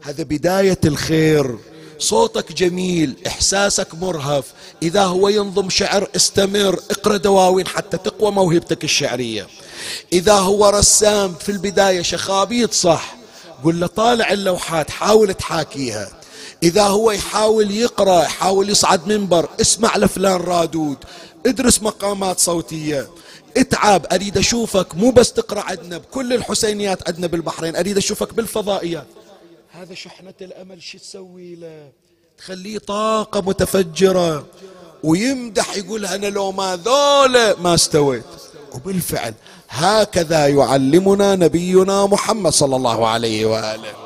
هذا بداية الخير. صوتك جميل احساسك مرهف. إذا هو ينظم شعر استمر. اقرأ دواوين حتى تقوى موهبتك الشعرية. إذا هو رسام في البداية شخابيط صح. قل له طالع اللوحات حاول تحاكيها. إذا هو يحاول يقرأ يحاول يصعد منبر اسمع لفلان رادود ادرس مقامات صوتية. اتعب أريد أشوفك. مو بس تقرأ عندنا بكل الحسينيات عندنا بالبحرين أريد أشوفك بالفضائيات. هذا شحنة الأمل شو تسوي له؟ تخليه طاقة متفجرة. ويمدح يقول أنا لو ما ذولا ما استويت. وبالفعل هكذا يعلمنا نبينا محمد صلى الله عليه وآله.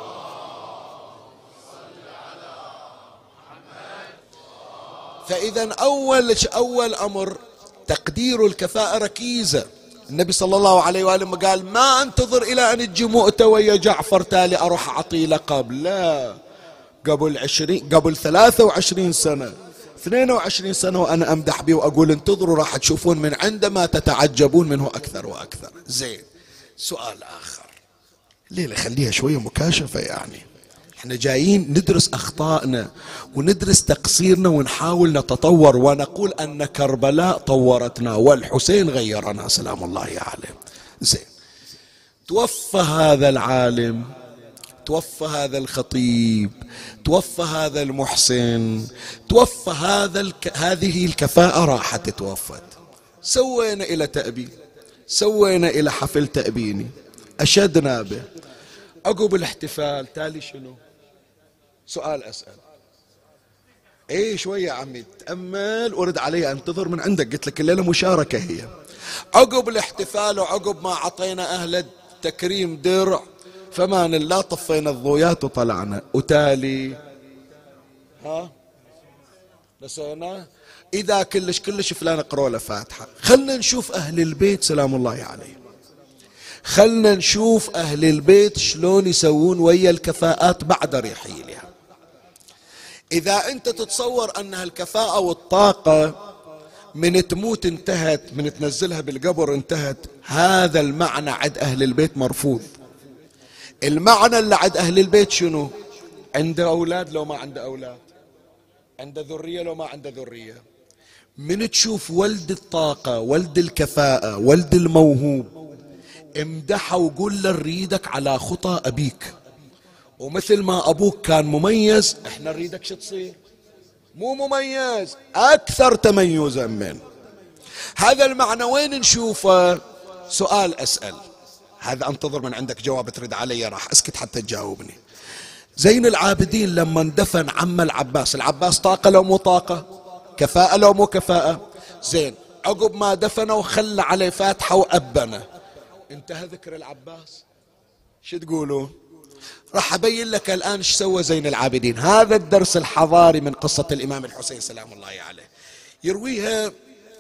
فإذا أول أول أمر تقدير الكفاءة ركيزة. النبي صلى الله عليه وآله قال ما أنتظر إلى أن تجي مؤتة ويا جعفر تالي أروح اعطيه لقب. لا. قبل عشرين قبل ثلاثة وعشرين سنة. 22 سنة وأنا أمدح به وأقول انتظروا راح تشوفون من عندما تتعجبون منه أكثر وأكثر. زين. سؤال آخر. ليه خليها شوية مكاشفة يعني؟ إحنا جايين ندرس أخطائنا وندرس تقصيرنا ونحاول نتطور ونقول أن كربلاء طورتنا والحسين غيرنا سلام الله عليه. زين. توفى هذا العالم توفى هذا الخطيب توفى هذا المحسن توفى هذا الك... هذه الكفاءة راحت توفت. سوينا إلى تأبين سوينا إلى حفل تأبيني أشدنا به. عقب الاحتفال تالي شنو؟ سؤال أسأل. إيه شوية عمي تأمل ورد علي أنتظر من عندك قلت لك الليلة مشاركة هي. عقب الاحتفال وعقب ما عطينا أهل التكريم درع فمان الله طفينا الضويات وطلعنا. وتالي ها؟ نسينا؟ إذا كلش كلش فلان اقرأ له فاتحة. خلنا نشوف أهل البيت سلام الله عليهم خلنا نشوف أهل البيت شلون يسوون ويا الكفاءات بعد رحيلها. إذا أنت تتصور أن الكفاءة والطاقة من تموت انتهت من تنزلها بالقبر انتهت هذا المعنى عند أهل البيت مرفوض. المعنى اللي عند أهل البيت شنو؟ عنده أولاد لو ما عنده أولاد. عنده ذرية لو ما عنده ذرية. من تشوف ولد الطاقة ولد الكفاءة ولد الموهوب امدحه وقول له على خطى أبيك. ومثل ما أبوك كان مميز إحنا نريدك شو تصير؟ مو مميز أكثر تميزا من. هذا المعنى وين نشوفه؟ سؤال أسأل. هذا أنتظر من عندك جواب ترد علي راح أسكت حتى تجاوبني. زين العابدين لما اندفن عم العباس العباس طاقة لو مو طاقة؟ كفاءة لو مو كفاءة؟ زين عقب ما دفنه وخلى عليه فاتحة وأبنه. انتهى ذكر العباس. شو تقولوا؟ راح أبين لك الآن إيش سوى زين العابدين. هذا الدرس الحضاري من قصة الإمام الحسين سلام الله عليه. يرويها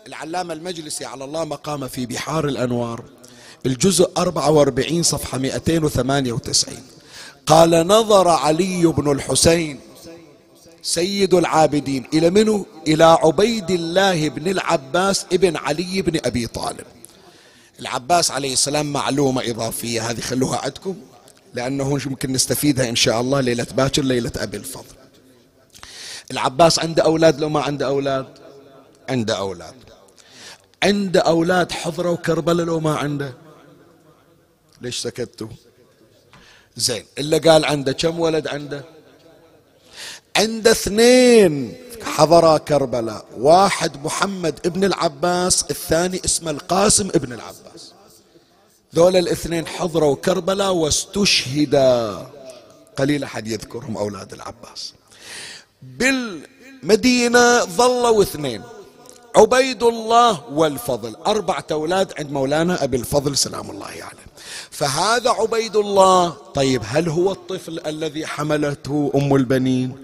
العلامة المجلسي على الله مقام في بحار الأنوار الجزء 44 صفحة 298 قال نظر علي بن الحسين سيد العابدين إلى منه؟ إلى عبيد الله بن العباس ابن علي بن أبي طالب. العباس عليه السلام معلومة إضافية هذه خلوها عندكم. لأنه ممكن نستفيدها إن شاء الله ليلة باكر ليلة أبي الفضل. العباس عنده أولاد لو ما عنده أولاد؟ عنده أولاد. عنده أولاد حضروا كربلاء لو ما عنده؟ ليش سكتوا؟ زين إلا قال عنده كم ولد عنده؟ عنده اثنين حضرا كربلاء واحد محمد ابن العباس الثاني اسمه القاسم ابن العباس. ذول الاثنين حضروا كربلاء واستشهدا قليل أحد يذكرهم أولاد العباس. بالمدينة ظلوا اثنين عبيد الله والفضل. أربعة أولاد عند مولانا أبي الفضل سلام الله عليه. يعني. فهذا عبيد الله طيب هل هو الطفل الذي حملته أم البنين؟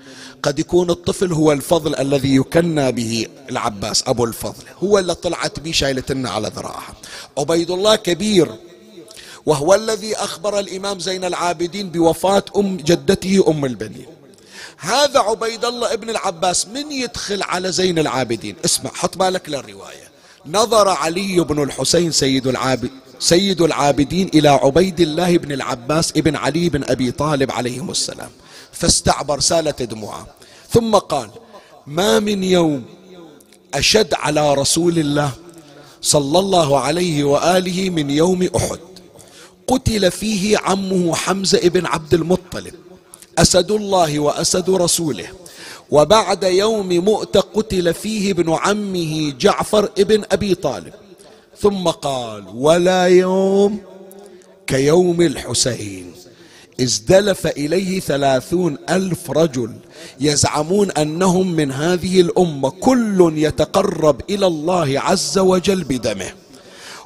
قد يكون الطفل هو الفضل الذي يكنى به العباس أبو الفضل. هو اللي طلعت به شايلتنا على ذراعها. عبيد الله كبير وهو الذي أخبر الإمام زين العابدين بوفاة أم جدته أم البنين. هذا عبيد الله ابن العباس من يدخل على زين العابدين؟ اسمع حط بالك للرواية. نظر علي بن الحسين سيد العابد سيد العابدين إلى عبيد الله بن العباس ابن علي بن أبي طالب عليهم السلام فاستعبر سالت دموعه. ثم قال ما من يوم أشد على رسول الله صلى الله عليه وآله من يوم أحد. قتل فيه عمه حمزة ابن عبد المطلب أسد الله وأسد رسوله. وبعد يوم مؤت قتل فيه ابن عمه جعفر ابن أبي طالب. ثم قال ولا يوم كيوم الحسين ازدلف إليه ثلاثون ألف رجل يزعمون أنهم من هذه الأمة كل يتقرب إلى الله عز وجل بدمه.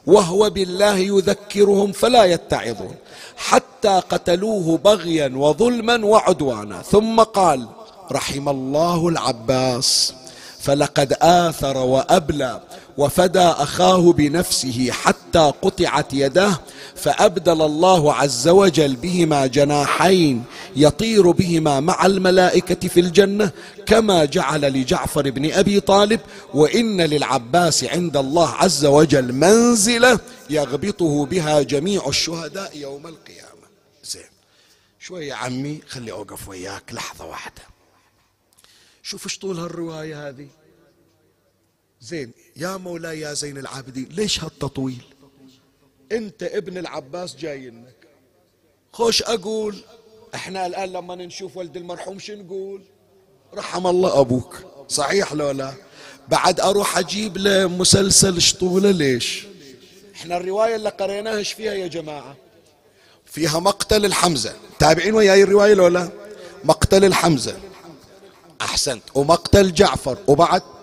وهو بالله يذكرهم فلا يتعظون. حتى قتلوه بغيا وظلما وعدوانا. ثم قال رحم الله العباس. فلقد آثر وأبلى وفدى أخاه بنفسه حتى قطعت يده فأبدل الله عز وجل بهما جناحين يطير بهما مع الملائكة في الجنة كما جعل لجعفر بن أبي طالب وإن للعباس عند الله عز وجل منزلة يغبطه بها جميع الشهداء يوم القيامة. زين. شوية عمي خلي أوقف وياك لحظة واحدة. شوف إيش طول هالرواية هذه؟ زين يا مولاي يا زين العابدين ليش هالتطويل؟ انت ابن العباس جاينك خوش أقول إحنا الآن لما نشوف ولد المرحوم شو نقول؟ رحم الله أبوك. صحيح لو لا؟ بعد أروح أجيب له مسلسل شطولة ليش؟ إحنا الرواية اللي قريناها إيش فيها يا جماعة؟ فيها مقتل الحمزة. تابعين وياي الرواية لو لا؟ مقتل الحمزة. أحسنت. ومقتل جعفر. وبعد؟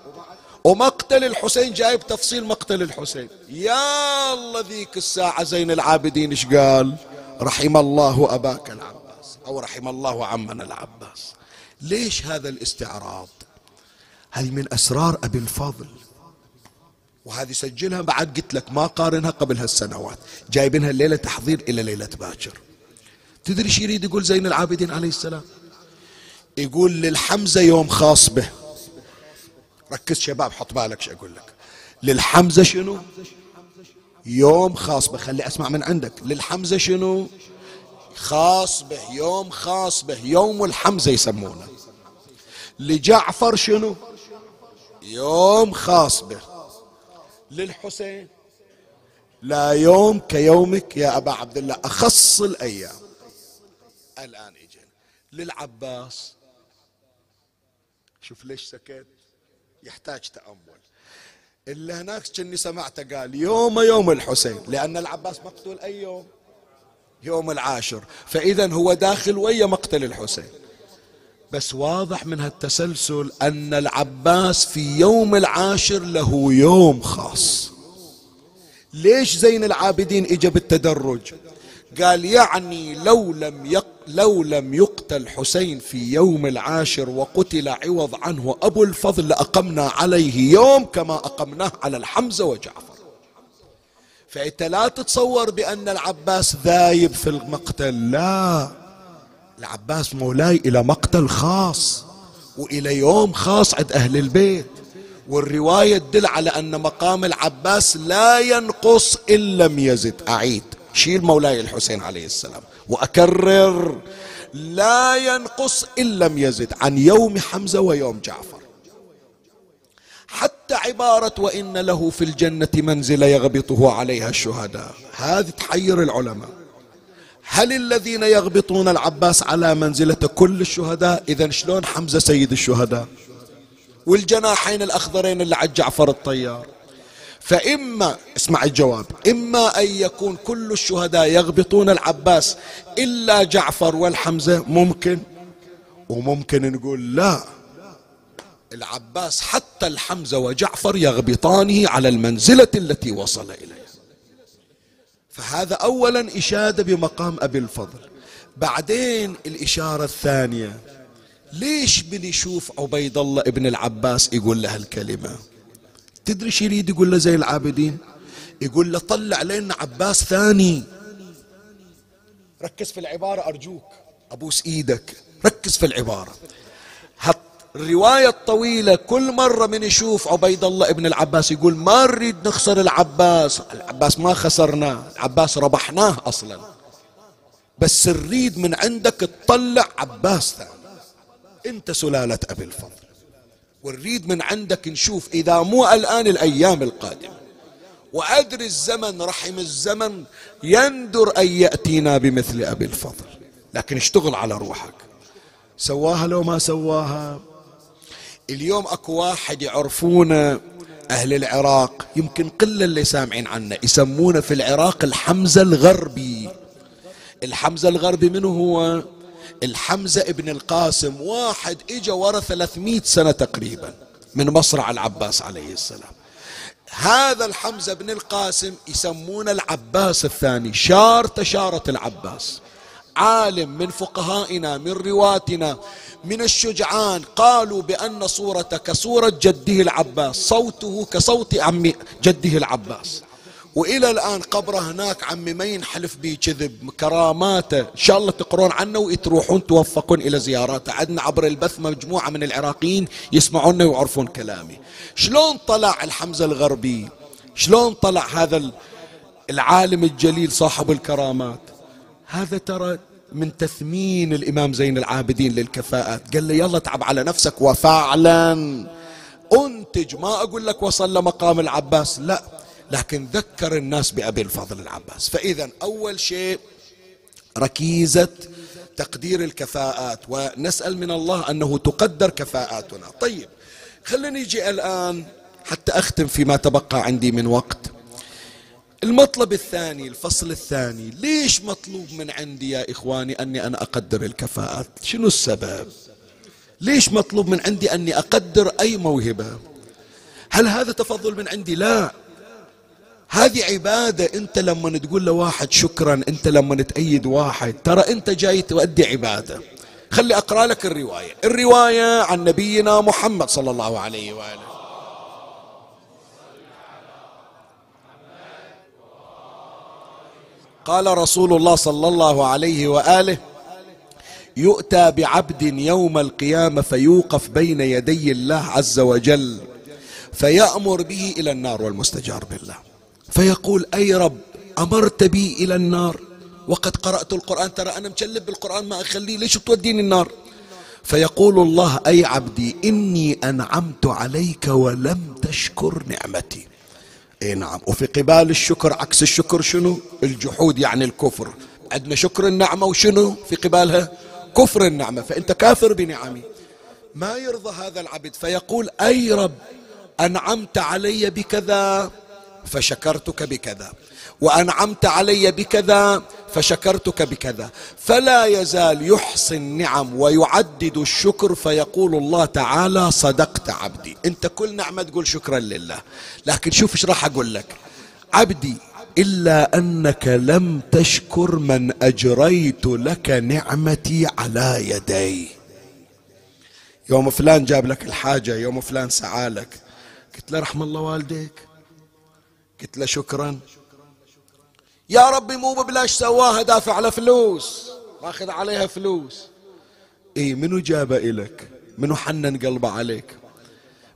ومقتل الحسين جايب تفصيل مقتل الحسين. يا الله ذيك الساعة زين العابدين إيش قال؟ رحم الله أباك العباس. أو رحم الله عمنا العباس. ليش هذا الاستعراض؟ هذه من أسرار أبي الفضل. وهذه سجلها بعد قلت لك ما قارنها قبل هالسنوات. جايبينها الليلة تحضير إلى ليلة باكر. تدري شو يريد يقول زين العابدين عليه السلام؟ يقول للحمزة يوم خاص به. ركز شباب حط بالك شو أقول لك. للحمزة شنو؟ يوم خاص به خلي أسمع من عندك. للحمزة شنو؟ خاص به يوم خاص به يوم الحمزة يسمونه. لجعفر شنو؟ يوم خاص به. للحسين؟ لا يوم كيومك يا أبا عبد الله أخص الأيام. الآن إجينا. للعباس. شوف ليش سكت. يحتاج تأمل. اللي هناك كني سمعته قال يوم يوم الحسين لأن العباس مقتول أي يوم. يوم العاشر. فإذا هو داخل ويا مقتل الحسين. بس واضح من هالتسلسل أن العباس في يوم العاشر له يوم خاص. ليش زين العابدين اجى بالتدرج؟ قال يعني لو لم يق لو لم يقتل حسين في يوم العاشر وقتل عوض عنه أبو الفضل لأقمنا عليه يوم كما أقمناه على الحمزة وجعفر. فأنت لا تتصور بأن العباس ذايب في المقتل لا. العباس مولاي إلى مقتل خاص وإلى يوم خاص عند أهل البيت. والرواية تدل على أن مقام العباس لا ينقص إن لم يزد أعيد. شيل مولاي الحسين عليه السلام وأكرر لا ينقص إن لم يزد عن يوم حمزة ويوم جعفر. حتى عبارة وإن له في الجنة منزل يغبطه عليها الشهداء. هذه تحير العلماء. هل الذين يغبطون العباس على منزلة كل الشهداء؟ إذا شلون حمزة سيد الشهداء؟ والجناحين الأخضرين اللي على جعفر الطيار. فإما اسمع الجواب إما أن يكون كل الشهداء يغبطون العباس إلا جعفر والحمزة ممكن؟ وممكن نقول لا. العباس حتى الحمزة وجعفر يغبطانه على المنزلة التي وصل إليها. فهذا أولا إشادة بمقام أبي الفضل. بعدين الإشارة الثانية ليش بنشوف عبيد الله ابن العباس يقول له الكلمة؟ تدري شو يريد يقول له زي العابدين؟ يقول له طلع لنا عباس ثاني. ركز في العبارة أرجوك. أبوس إيدك. ركز في العبارة. الرواية الطويلة كل مرة من يشوف عبيد الله ابن العباس يقول ما نريد نخسر العباس. العباس ما خسرناه العباس ربحناه أصلا. بس نريد من عندك تطلع عباس ثاني. أنت سلالة أبي الفضل. ونريد من عندك نشوف إذا مو الآن الأيام القادمة. وأدري الزمن رحم الزمن يندر أن يأتينا بمثل أبي الفضل. لكن اشتغل على روحك. سواها لو ما سواها. اليوم أكو واحد يعرفونه أهل العراق يمكن قلة اللي سامعين عنه يسمونه في العراق الحمزة الغربي. الحمزة الغربي منه هو؟ الحمزة ابن القاسم واحد اجى ورا 300 سنة تقريبا من مصرع العباس عليه السلام. هذا الحمزة بن القاسم يسمونه العباس الثاني شار تشارة العباس. عالم من فقهائنا من رواتنا من الشجعان قالوا بأن صورته كصورة جده العباس صوته كصوت عم جده العباس. وإلى الآن قبره هناك عمي ما ينحلف به كذب كراماته. إن شاء الله تقرون عنه وتروحون توفقون إلى زياراته. عندنا عبر البث مجموعة من العراقيين يسمعونا ويعرفون كلامي. شلون طلع الحمزة الغربي؟ شلون طلع هذا العالم الجليل صاحب الكرامات؟ هذا ترى من تثمين الإمام زين العابدين للكفاءات. قال له يلا تعب على نفسك وفعلا. أنتج ما أقول لك وصل لمقام العباس. لا لكن ذكر الناس بأبي الفضل العباس. فإذا أول شيء ركيزة تقدير الكفاءات ونسأل من الله أنه تقدر كفاءاتنا. طيب خلينا نيجي الآن حتى أختم فيما تبقى عندي من وقت. المطلب الثاني الفصل الثاني ليش مطلوب من عندي يا إخواني أني أنا أقدر الكفاءات؟ شنو السبب؟ ليش مطلوب من عندي أني أقدر أي موهبة؟ هل هذا تفضل من عندي؟ لا. هذه عبادة أنت لما تقول لواحد شكرا أنت لما تأيد واحد ترى أنت جاي تؤدي عبادة. خلي أقرأ لك الرواية. الرواية عن نبينا محمد صلى الله عليه وآله. قال رسول الله صلى الله عليه وآله يؤتى بعبد يوم القيامة فيوقف بين يدي الله عز وجل فيأمر به إلى النار والمستجار بالله. فيقول أي رب أمرت بي إلى النار وقد قرأت القرآن. ترى أنا مشلب بالقرآن ما أخليه ليش توديني النار؟ فيقول الله أي عبدي إني أنعمت عليك ولم تشكر نعمتي. إي نعم. وفي قبال الشكر عكس الشكر شنو؟ الجحود يعني الكفر. عندنا شكر النعمة وشنو في قبالها؟ كفر النعمة. فأنت كافر بنعمي. ما يرضى هذا العبد؟ فيقول أي رب أنعمت علي بكذا. فشكرتك بكذا. وأنعمت علي بكذا فشكرتك بكذا. فلا يزال يحصي النعم ويعدد الشكر فيقول الله تعالى صدقت عبدي. أنت كل نعمة تقول شكرا لله. لكن شوف إيش راح أقول لك. عبدي إلا أنك لم تشكر من أجريت لك نعمتي على يدي. يوم فلان جاب لك الحاجة يوم فلان سعالك قلت له رحم الله والديك. قلت له شكرا. يا ربي مو ببلاش سواها دافع على فلوس. ماخذ عليها فلوس. اي منو جابه إلك؟ منو حنن قلبه عليك؟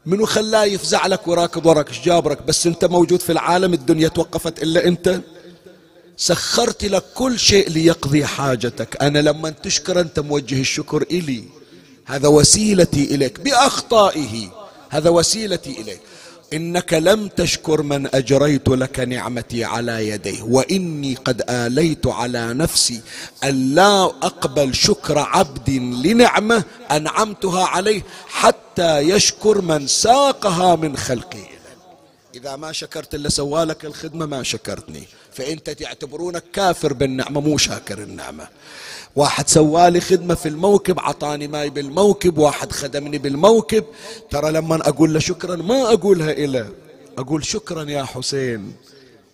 منو خلاه يفزع لك وراكض وراك؟ إيش جابرك بس أنت موجود في العالم الدنيا توقفت إلا أنت؟ سخرت لك كل شيء ليقضي حاجتك. أنا لما تشكر أنت موجه الشكر إلي. هذا وسيلتي إليك بأخطائه. هذا وسيلتي إليك. إنك لم تشكر من أجريت لك نعمتي على يديه وإني قد آليت على نفسي أن لا أقبل شكر عبد لنعمة أنعمتها عليه حتى يشكر من ساقها من خلقي إذا ما شكرت اللي سوالك الخدمة ما شكرتني. فأنت تعتبرونك كافر بالنعمة مو شاكر النعمة. واحد سوالي خدمة في الموكب عطاني ماي بالموكب واحد خدمني بالموكب. ترى لما أقول له شكرا ما أقولها إلى أقول شكرا يا حسين.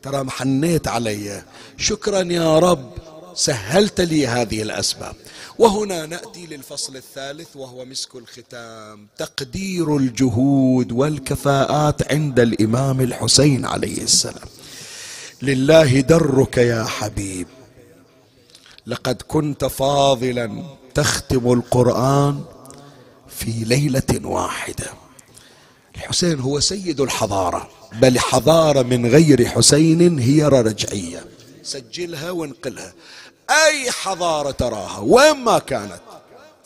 ترى محنيت علي. شكرا يا رب سهلت لي هذه الأسباب. وهنا نأتي للفصل الثالث وهو مسك الختام. تقدير الجهود والكفاءات عند الإمام الحسين عليه السلام. لله درك يا حبيب. لقد كنت فاضلا تختم القرآن في ليلة واحدة. الحسين هو سيد الحضارة بل حضارة من غير حسين هي رجعية. سجلها وانقلها. أي حضارة تراها؟ وين ما كانت.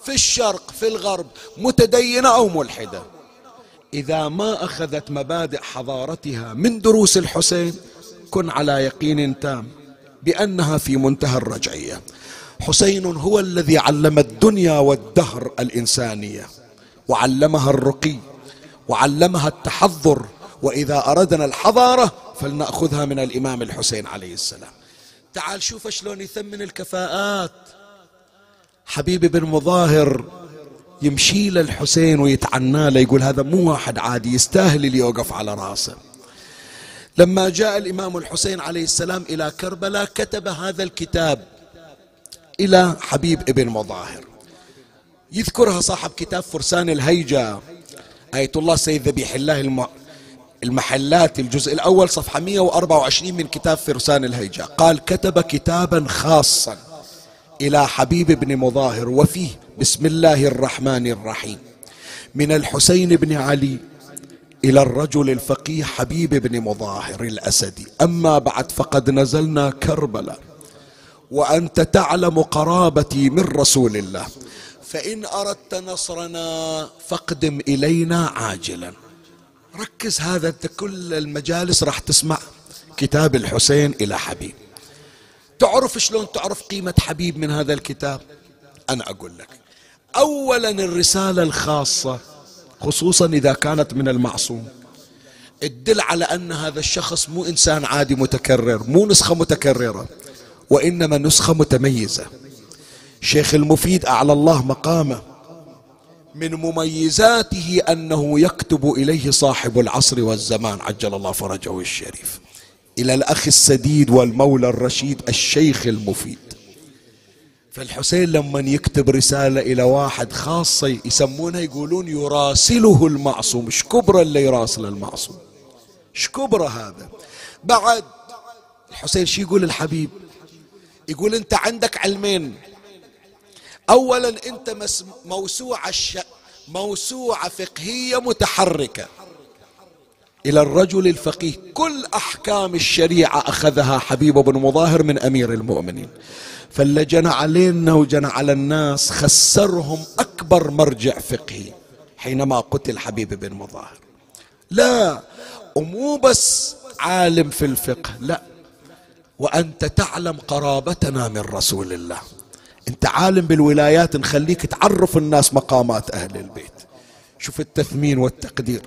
في الشرق في الغرب متدينة أو ملحدة. إذا ما أخذت مبادئ حضارتها من دروس الحسين كن على يقين تام. بأنها في منتهى الرجعية. حسين هو الذي علم الدنيا والدهر الإنسانية وعلمها الرقي وعلمها التحضر وإذا أردنا الحضارة فلنأخذها من الإمام الحسين عليه السلام. تعال شوف شلون يثمن الكفاءات. حبيبي بن مظاهر يمشي للحسين ويتعنى له يقول هذا مو واحد عادي يستاهل اللي يوقف على راسه. لما جاء الإمام الحسين عليه السلام إلى كربلاء كتب هذا الكتاب إلى حبيب ابن مظاهر. يذكرها صاحب كتاب فرسان الهيجة آية الله سيد ذبيح الله المحلات الجزء الأول صفحة 124 من كتاب فرسان الهيجة. قال كتب كتابا خاصا إلى حبيب بن مظاهر وفيه بسم الله الرحمن الرحيم. من الحسين بن علي إلى الرجل الفقيه حبيب بن مظاهر الأسدي. أما بعد فقد نزلنا كربلاء. وأنت تعلم قرابتي من رسول الله. فإن أردت نصرنا فاقدم إلينا عاجلا. ركز هذا كل المجالس راح تسمع كتاب الحسين إلى حبيب. تعرف شلون تعرف قيمة حبيب من هذا الكتاب؟ أنا أقول لك. اولا الرسالة الخاصة خصوصا إذا كانت من المعصوم. تدل على أن هذا الشخص مو إنسان عادي متكرر مو نسخة متكررة وإنما نسخة متميزة. شيخ المفيد أعلى الله مقامه. من مميزاته أنه يكتب إليه صاحب العصر والزمان عجل الله فرجه الشريف. إلى الأخ السديد والمولى الرشيد الشيخ المفيد. فالحسين لما يكتب رسالة إلى واحد خاصة يسمونها يقولون يراسله المعصوم. شكبرة اللي يراسل المعصوم؟ شكبرة هذا؟ بعد الحسين شي يقول الحبيب؟ يقول أنت عندك علمين. اولا أنت موسوعة الش... موسوعة فقهية متحركة. إلى الرجل الفقيه كل أحكام الشريعة أخذها حبيب بن مظاهر من أمير المؤمنين. فاللي جنى علينا وجنى على الناس خسرهم أكبر مرجع فقهي حينما قتل حبيب بن مظاهر. لا ومو بس عالم في الفقه لا. وأنت تعلم قرابتنا من رسول الله. أنت عالم بالولايات نخليك تعرف الناس مقامات أهل البيت. شوف التثمين والتقدير.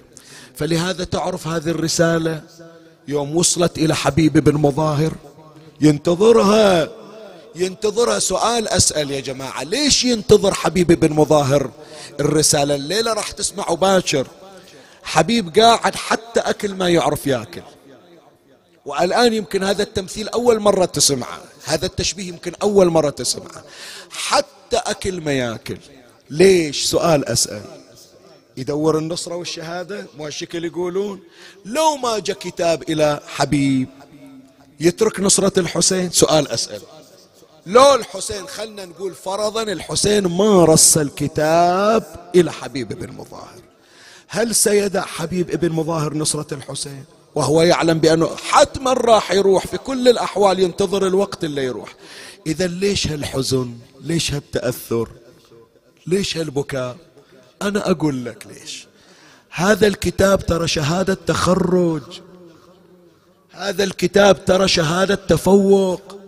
فلهذا تعرف هذه الرسالة؟ يوم وصلت إلى حبيب بن مظاهر ينتظرها ينتظرها سؤال أسأل يا جماعة. ليش ينتظر حبيب بن مظاهر؟ الرسالة الليلة راح تسمعوا باكر. حبيب قاعد حتى أكل ما يعرف ياكل. والآن يمكن هذا التمثيل أول مرة تسمعه. هذا التشبيه يمكن أول مرة تسمعه. حتى أكل ما ياكل. ليش؟ سؤال أسأل. يدور النصرة والشهادة؟ مو الشكل يقولون؟ لو ما جاء كتاب إلى حبيب يترك نصرة الحسين؟ سؤال أسأل. لو الحسين خلنا نقول فرضا الحسين ما رسل كتاب إلى حبيب بن مظاهر. هل سيدع حبيب ابن مظاهر نصرة الحسين؟ وهو يعلم بأنه حتما راح يروح في كل الأحوال ينتظر الوقت اللي يروح. إذا ليش هالحزن؟ ليش هالتأثر؟ ليش هالبكاء؟ أنا أقول لك ليش. هذا الكتاب ترى شهادة تخرج. هذا الكتاب ترى شهادة تفوق.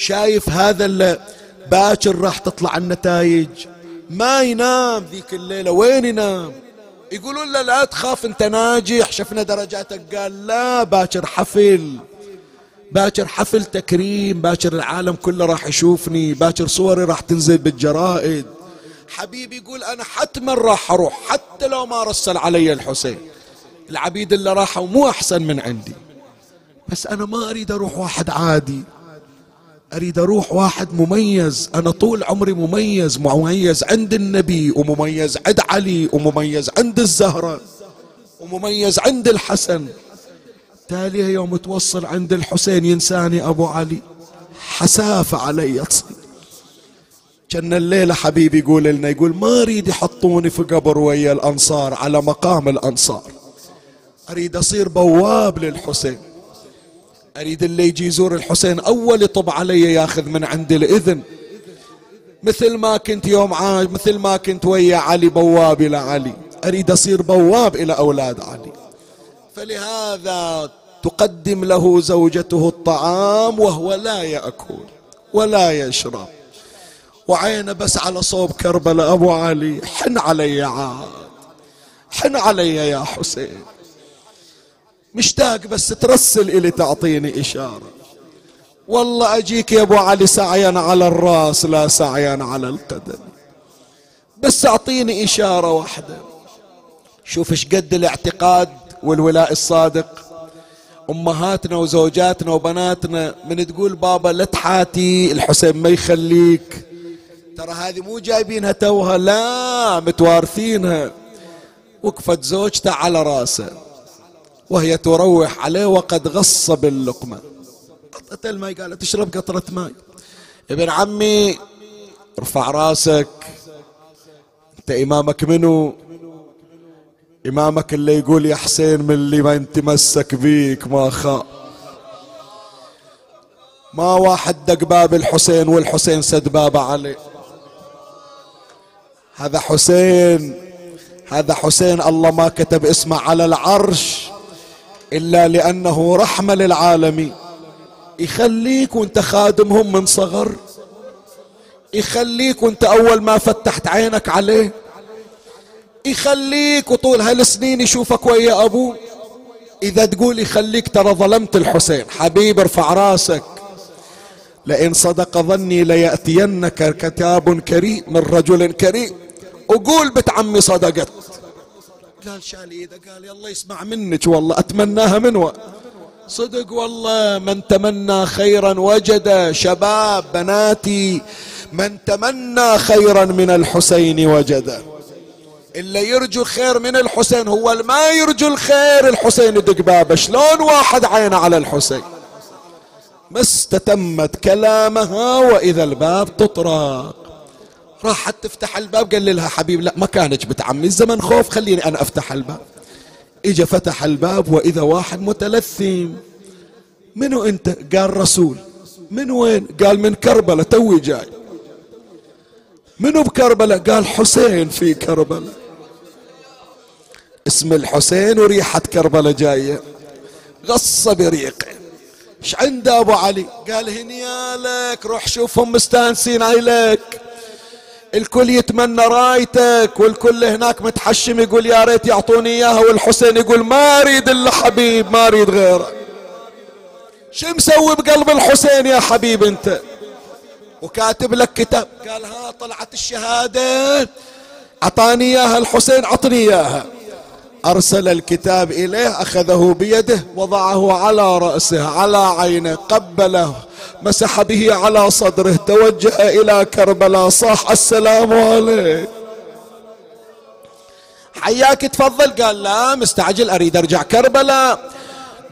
شايف هذا باكر راح تطلع النتائج. ما ينام ذيك الليلة. وين ينام؟ يقولون له لا تخاف انت ناجح. شفنا درجاتك. قال لا باكر حفل. باكر حفل تكريم. باكر العالم كله راح يشوفني. باكر صوري راح تنزل بالجرائد. حبيبي يقول أنا حتما راح أروح حتى لو ما رسل علي الحسين. العبيد اللي راحوا مو أحسن من عندي. بس أنا ما أريد أروح واحد عادي. أريد أروح واحد مميز. أنا طول عمري مميز مميز عند النبي ومميز عند علي ومميز عند الزهرة ومميز عند الحسن. تالي يوم توصل عند الحسين ينساني أبو علي. حسافة علي تصير كان الليلة حبيبي يقول لنا يقول ما أريد يحطوني في قبر ويا الأنصار على مقام الأنصار. أريد أصير بواب للحسين. أريد اللي يجي يزور الحسين أول يطب علي ياخذ من عندي الإذن. مثل ما كنت يوم عاش مثل ما كنت ويا علي بواب إلى علي. أريد أصير بواب إلى أولاد علي. فلهذا تقدم له زوجته الطعام وهو لا يأكل ولا يشرب. وعينه بس على صوب كربلاء أبو علي حن علي عاد حن علي يا حسين. مشتاق بس ترسل إلي تعطيني إشارة. والله أجيك يا أبو علي سعيا على الرأس لا سعيا على القدم. بس أعطيني إشارة واحدة. شوف إيش قد الاعتقاد والولاء الصادق. أمهاتنا وزوجاتنا وبناتنا من تقول بابا لا تحاتي الحسين ما يخليك. ترى هذه مو جايبينها توها لا متوارثينها. وقفت زوجته على رأسه. وهي تروح عليه وقد غص باللقمة قطرة الماء قالت تشرب قطرة ماء ابن عمي ارفع راسك. انت إمامك منو؟ إمامك اللي يقول يا حسين من اللي ما يتمسك بيك ما خاء ما واحد دق باب الحسين والحسين سد بابه عليه هذا حسين هذا حسين الله ما كتب اسمه على العرش. إلا لأنه رحمة للعالمين. يخليك وانت خادمهم من صغر. يخليك وانت أول ما فتحت عينك عليه. يخليك وطول هالسنين يشوفك ويا ابوه إذا تقول يخليك ترى ظلمت الحسين. حبيب ارفع راسك. لئن صدق ظني ليأتينك كتاب كريم من رجل كريم. وقول بنت عمي صدقت. قال شال إيده؟ قال يلا يسمع منك والله أتمناها منه صدق والله من تمنى خيرا وجد شباب بناتي من تمنى خيرا من الحسين وجده اللي يرجو خير من الحسين هو اللي ما يرجو الخير الحسين يدق بابه. شلون واحد عينه على الحسين؟ ما استتمت كلامها وإذا الباب تطرق راحت تفتح الباب؟ قال لها حبيب لا مكانك بتعمي. الزمن خوف خليني أنا أفتح الباب. إجا فتح الباب وإذا واحد متلثم منو أنت؟ قال رسول. من وين؟ قال من كربلاء. توي جاي. منو بكربلاء؟ قال حسين في كربلاء. اسم الحسين وريحة كربلاء جاية. غص بريقه إيش عنده أبو علي؟ قال هنيالك روح شوفهم مستانسين عليك الكل يتمنى رايتك والكل هناك متحشم يقول يا ريت يعطوني إياها والحسين يقول ما أريد إلا حبيب ما أريد غيره شو مسوي بقلب الحسين يا حبيب أنت؟ وكاتب لك كتاب قال ها طلعت الشهادة أعطاني إياها الحسين عطني إياها. أرسل الكتاب إليه أخذه بيده وضعه على رأسه على عينه قبله مسح به على صدره توجه إلى كربلاء صاح السلام عليك. حياك تفضل. قال لا مستعجل أريد أرجع كربلاء.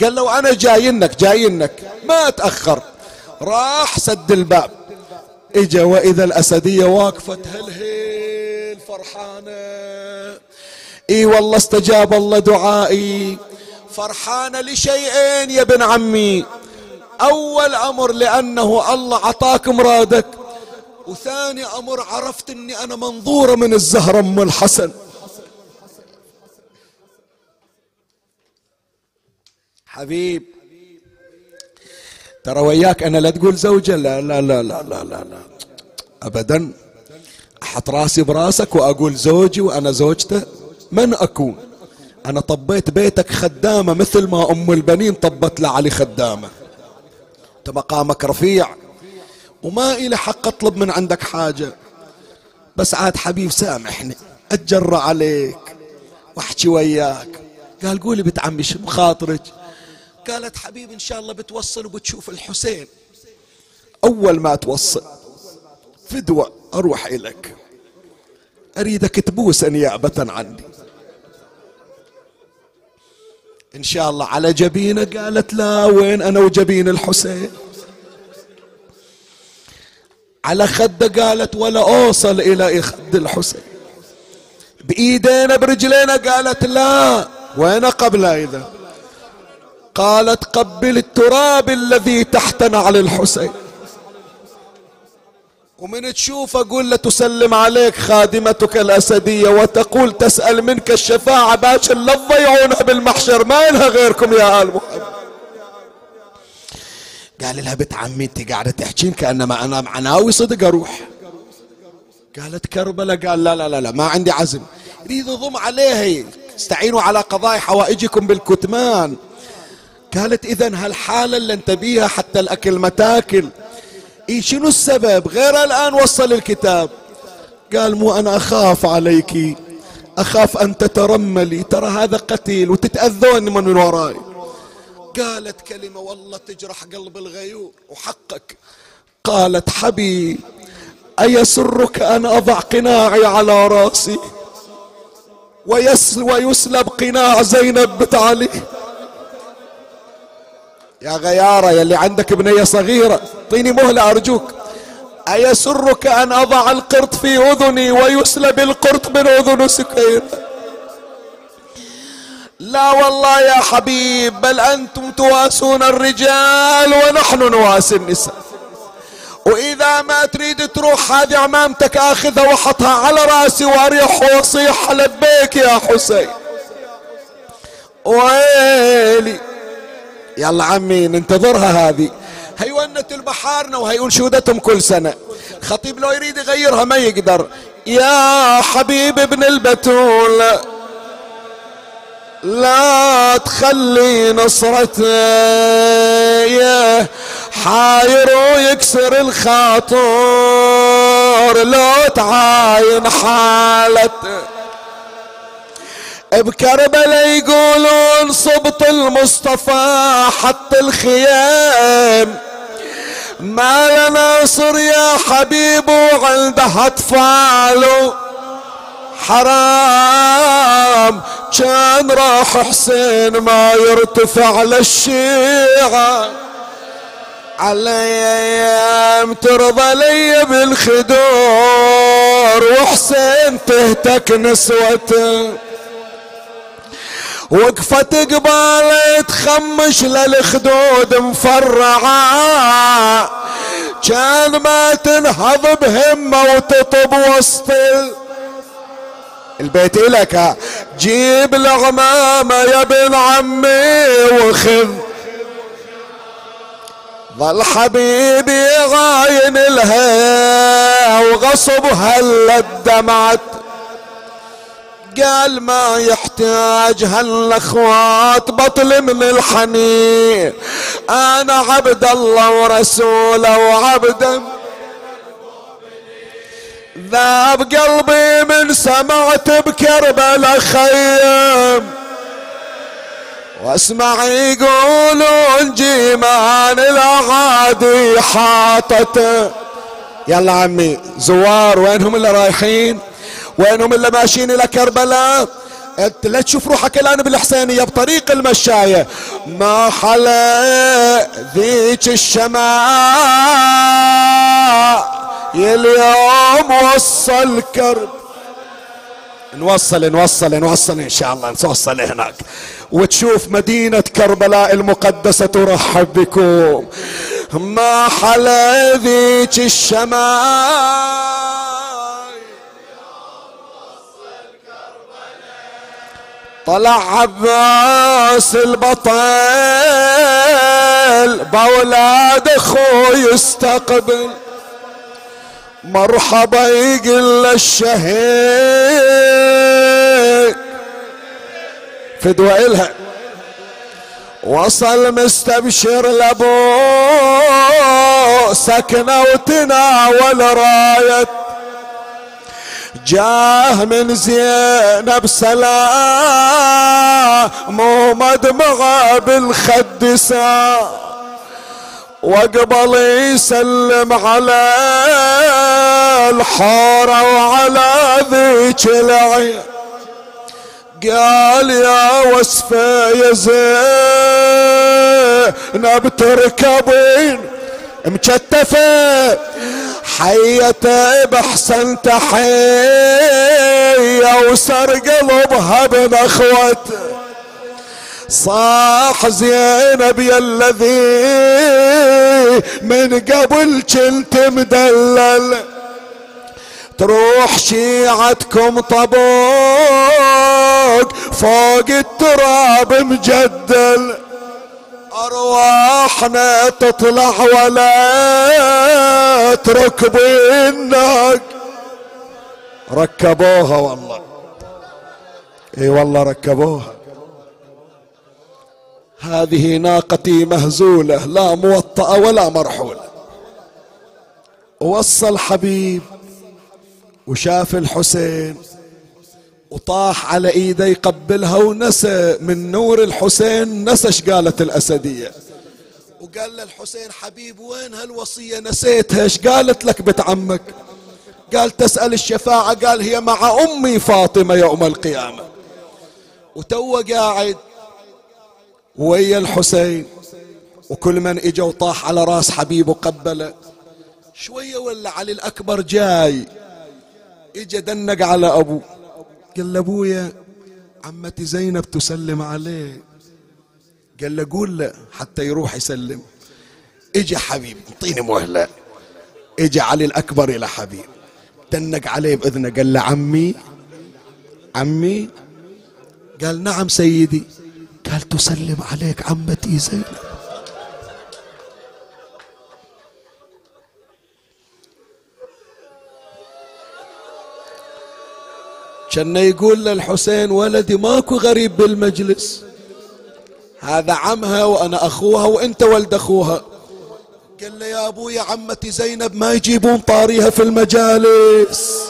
قال له أنا جاينك جاينك. ما تأخر. راح سد الباب. إجا وإذا الأسدية واقفة هلهل فرحانه إي والله استجاب الله دعائي. فرحانه لشيئين يا ابن عمي. أول أمر لأنه الله عطاك مرادك. وثاني أمر عرفت إني أنا منظورة من الزهره أم الحسن. حبيب ترى وياك أنا لا تقول زوجة لا لا لا لا لا لا, لا. ابدا أحط راسي براسك وأقول زوجي وأنا زوجته. من أكون؟ أنا طبيت بيتك خدامة مثل ما أم البنين طبت لعلي خدامة. أنت مقامك رفيع وما إلي حق أطلب من عندك حاجة. بس عاد حبيب سامحني اتجرى عليك وأحكي وياك. قال قولي بنت عمي شو بخاطرك قالت حبيب إن شاء الله بتوصل وبتشوف الحسين. أول ما توصل فدوة أروح إلك. أريدك تبوس نيابة عني. إن شاء الله على جبينة قالت لا وين أنا وجبين الحسين؟ على خدة قالت ولا أوصل إلى خد الحسين. بإيدينا برجلينا قالت لا. وين قبل إذا؟ قالت قبل التراب الذي تحت نعل الحسين ومن تشوف أقول له تسلم عليك خادمتك الأسدية وتقول تسأل منك الشفاعة باكر لا تضيعونها بالمحشر ما لها غيركم يا آل محمد. قال لها بنت عمي أنت قاعدة تحكين كأنما أنا معناوي صدق أروح. قالت كربلاء قال لا لا لا لا ما عندي عزم. يريد يضم عليها استعينوا على قضاء حوائجكم بالكتمان. قالت اذا هالحالة اللي أنت بيها حتى الأكل ما تاكل. إيه شنو السبب؟ غير الآن وصل الكتاب. قال مو أنا أخاف عليك. أخاف أن تترملي. ترى هذا قتيل وتتأذون من وراي. قالت كلمة والله تجرح قلب الغيور وحقك. قالت حبيب أيسرك أن أضع قناعي على رأسي؟ ويسلب قناع زينب بنت علي يا غيارة يلي عندك بنية صغيرة. اعطيني مهلة أرجوك. أيسرك أن أضع القرط في أذني ويسلب القرط من أذن سكير. لا والله يا حبيب بل أنتم تواسون الرجال ونحن نواسي النساء. وإذا ما تريد تروح هذه عمامتك آخذها وحطها على رأسي وأريح وأصيح لبيك يا حسين. ويلي يلا عمي ننتظرها هذه. هي ونة البحارنا وهي انشودتهم كل سنة. خطيب لو يريد يغيرها ما يقدر. يا حبيب ابن البتول لا تخلي نصرته حاير ويكسر الخاطر لو تعاين حالته بكربلاء يقولون صبط المصطفى حط الخيام. ما ناصر يا حبيب وعنده أطفال. حرام كان راح حسين ما يرتفع للشيعة. على أيام ترضى لي بالخدور وحسين تهتك نسوته. وقفت قبالي تخمش للخدود مفرعة. كان ما تنهض بهمة وتطب وسط البيت إلك. جيب الغمامة يا ابن عمي وخذ. ظل حبيبي غاين لها وغصب هلا دمعت قال ما يحتاج هالأخوات بطل من الحنين. أنا عبد الله ورسوله وعبد ذاب قلبي من سمعت بكربلاء خيم واسمع يقولون جيمان الاغادي حاطته. يلا عمي زوار وينهم اللي رايحين؟ وينهم اللي ماشيين إلى كربلاء؟ أنت لا تشوف روحك الآن بالحسينية بطريق المشاية. ما حلا ذيك الشماء؟ اليوم وصل كرب. نوصل نوصل نوصل إن شاء الله نوصل هناك. وتشوف مدينة كربلاء المقدسة ترحب بكم. ما حلا ذيك الشمال طلع عباس البطل بأولاد أخوي يستقبل. مرحبا يقل الشهيد. فدوى إلها. وصل مستبشر لابو سكنة وتناول راية. جاه من زينب سلام مدمغه بالخد سار واقبل يسلم على الحارة وعلى ذيك العين قال يا وصفة يا زينب تركبين مكتفة حيته بحسن تحية وسر قلبها بنخوته صاح زينب يا الذي من قبل كنت مدلل. تروح شيعتكم طبوق فوق التراب مجدل. أرواحنا تطلع ولا تركبينك ركبوها والله. إي والله ركبوها. هذه ناقتي مهزولة لا موطأة ولا مرحولة. ووصل حبيب وشاف الحسين. وطاح على إيده يقبلها ونسى من نور الحسين نسى إيش قالت الأسدية. وقال للحسين حبيب وين هالوصية؟ نسيتها إيش قالت لك بنت عمك؟ قال تسأل الشفاعة. قال هي مع أمي فاطمة يوم القيامة. وتو قاعد ويا الحسين وكل من إجا وطاح على راس حبيبه قبله. شوية ولا علي الأكبر جاي إجا دنق على أبوه. قال له أبويا عمتي زينب تسلم عليه. قال له قول له حتى يروح يسلم. إجا حبيب أعطيني مهلة. إجا علي الأكبر إلى حبيب. دنق عليه بإذنه قال له عمي عمي. قال نعم سيدي. قال تسلم عليك عمتي زينب. كان يقول للحسين ولدي ماكو غريب بالمجلس. هذا عمها وأنا أخوها وإنت ولد أخوها. قال له يا أبويا عمتي زينب ما يجيبون طاريها في المجالس.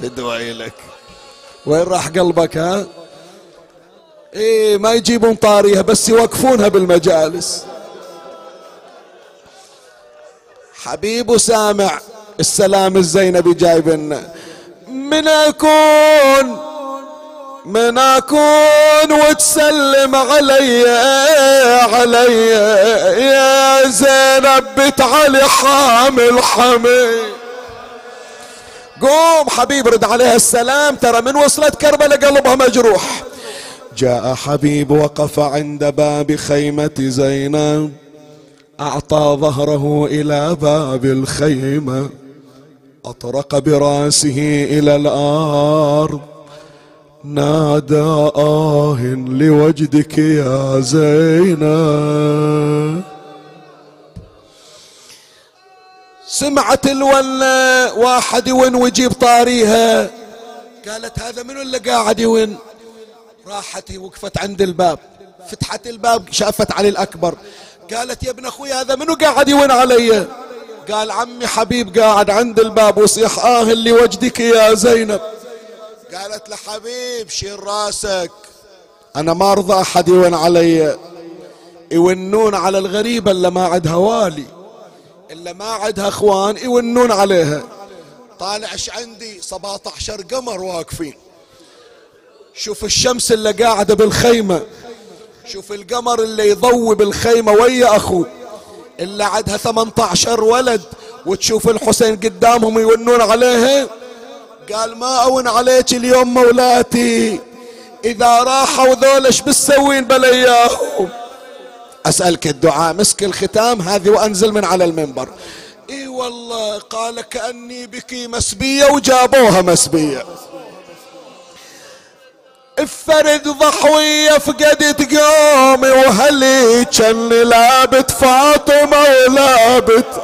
فدوى لك. وين راح قلبك ها؟ إيه ما يجيبون طاريها بس يوقفونها بالمجالس. حبيب سامع السلام الزينبي جايبنا. من اكون من اكون وتسلم علي علي. يا زينب بنت علي حامل حمي قوم حبيب رد عليها السلام. ترى من وصلت كربلاء؟ قلبها مجروح. جاء حبيب وقف عند باب خيمة زينب. أعطى ظهره إلى باب الخيمة. أطرق برأسه إلى الأرض. نادى آه لوجدك يا زينب. سمعت الولة واحد يون ويجيب طاريها. قالت هذا منو اللي قاعد يون راحت وقفت عند الباب. فتحت الباب شافت علي الأكبر. قالت يا ابن أخوي هذا منو قاعد يون علي؟ قال عمي حبيب قاعد عند الباب وصيح آه اللي وجدك يا زينب. قالت له حبيب شيل راسك. أنا ما أرضى أحد يون علي. يونون على الغريبة اللي ما عندها والي إلا ما عندها أخوان يونون عليها. طالع إيش عندي؟ 17 قمر واقفين. شوف الشمس اللي قاعدة بالخيمة. شوف القمر اللي يضوي بالخيمة ويا أخوه. اللي عدها 18 ولد وتشوف الحسين قدامهم يونون عليها. قال ما أون عليك اليوم مولاتي إذا راحوا ذول إيش بتسوين بلياهم؟ أسألك الدعاء مسك الختام هذه وأنزل من على المنبر. إي والله قال كأني بك مسبية وجابوها مسبية. الفرد ضحوية فقدت قومي وهلي كان لابت فاطمة ولابت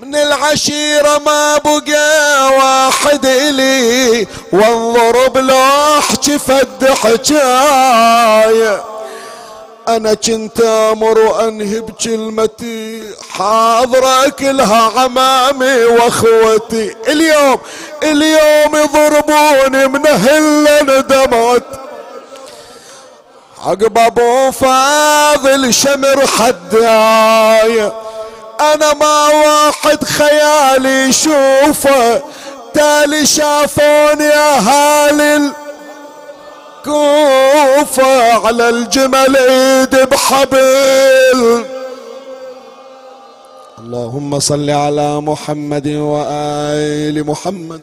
من العشيرة ما بقى واحد إلي وانظر بلوح جفد حجايه أنا كنت أمر وانهي بكلمتي حاضرة كلها عمامي وأخوتي. اليوم اليوم يضربوني من أهل ندمت. عقب أبو فاضل شمر حداي. أنا ما واحد خيالي يشوفه. تالي شافوني أهالي الكوفة. على الجمل ايد بحبل. اللهم صل على محمد وآل محمد.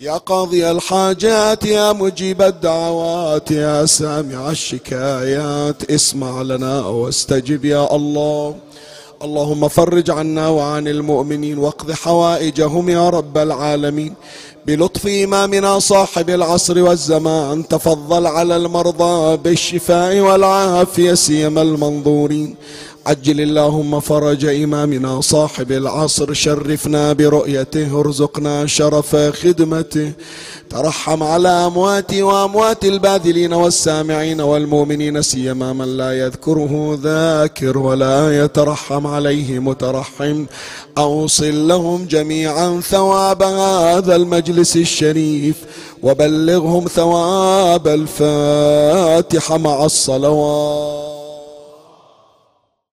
يا قاضي الحاجات يا مجيب الدعوات يا سامع الشكايات اسمع لنا واستجب يا الله. اللهم فرج عنا وعن المؤمنين واقض حوائجهم يا رب العالمين. بلطف إمامنا صاحب العصر والزمان تفضل على المرضى بالشفاء والعافية سيما المنظورين. عجل اللهم فرج إمامنا صاحب العصر شرفنا برؤيته ارزقنا شرف خدمته. ترحم على أمواتي وأموات الباذلين والسامعين والمؤمنين سيما من لا يذكره ذاكر ولا يترحم عليه مترحم. أوصل لهم جميعا ثواب هذا المجلس الشريف وبلغهم ثواب الفاتحة مع الصلوات.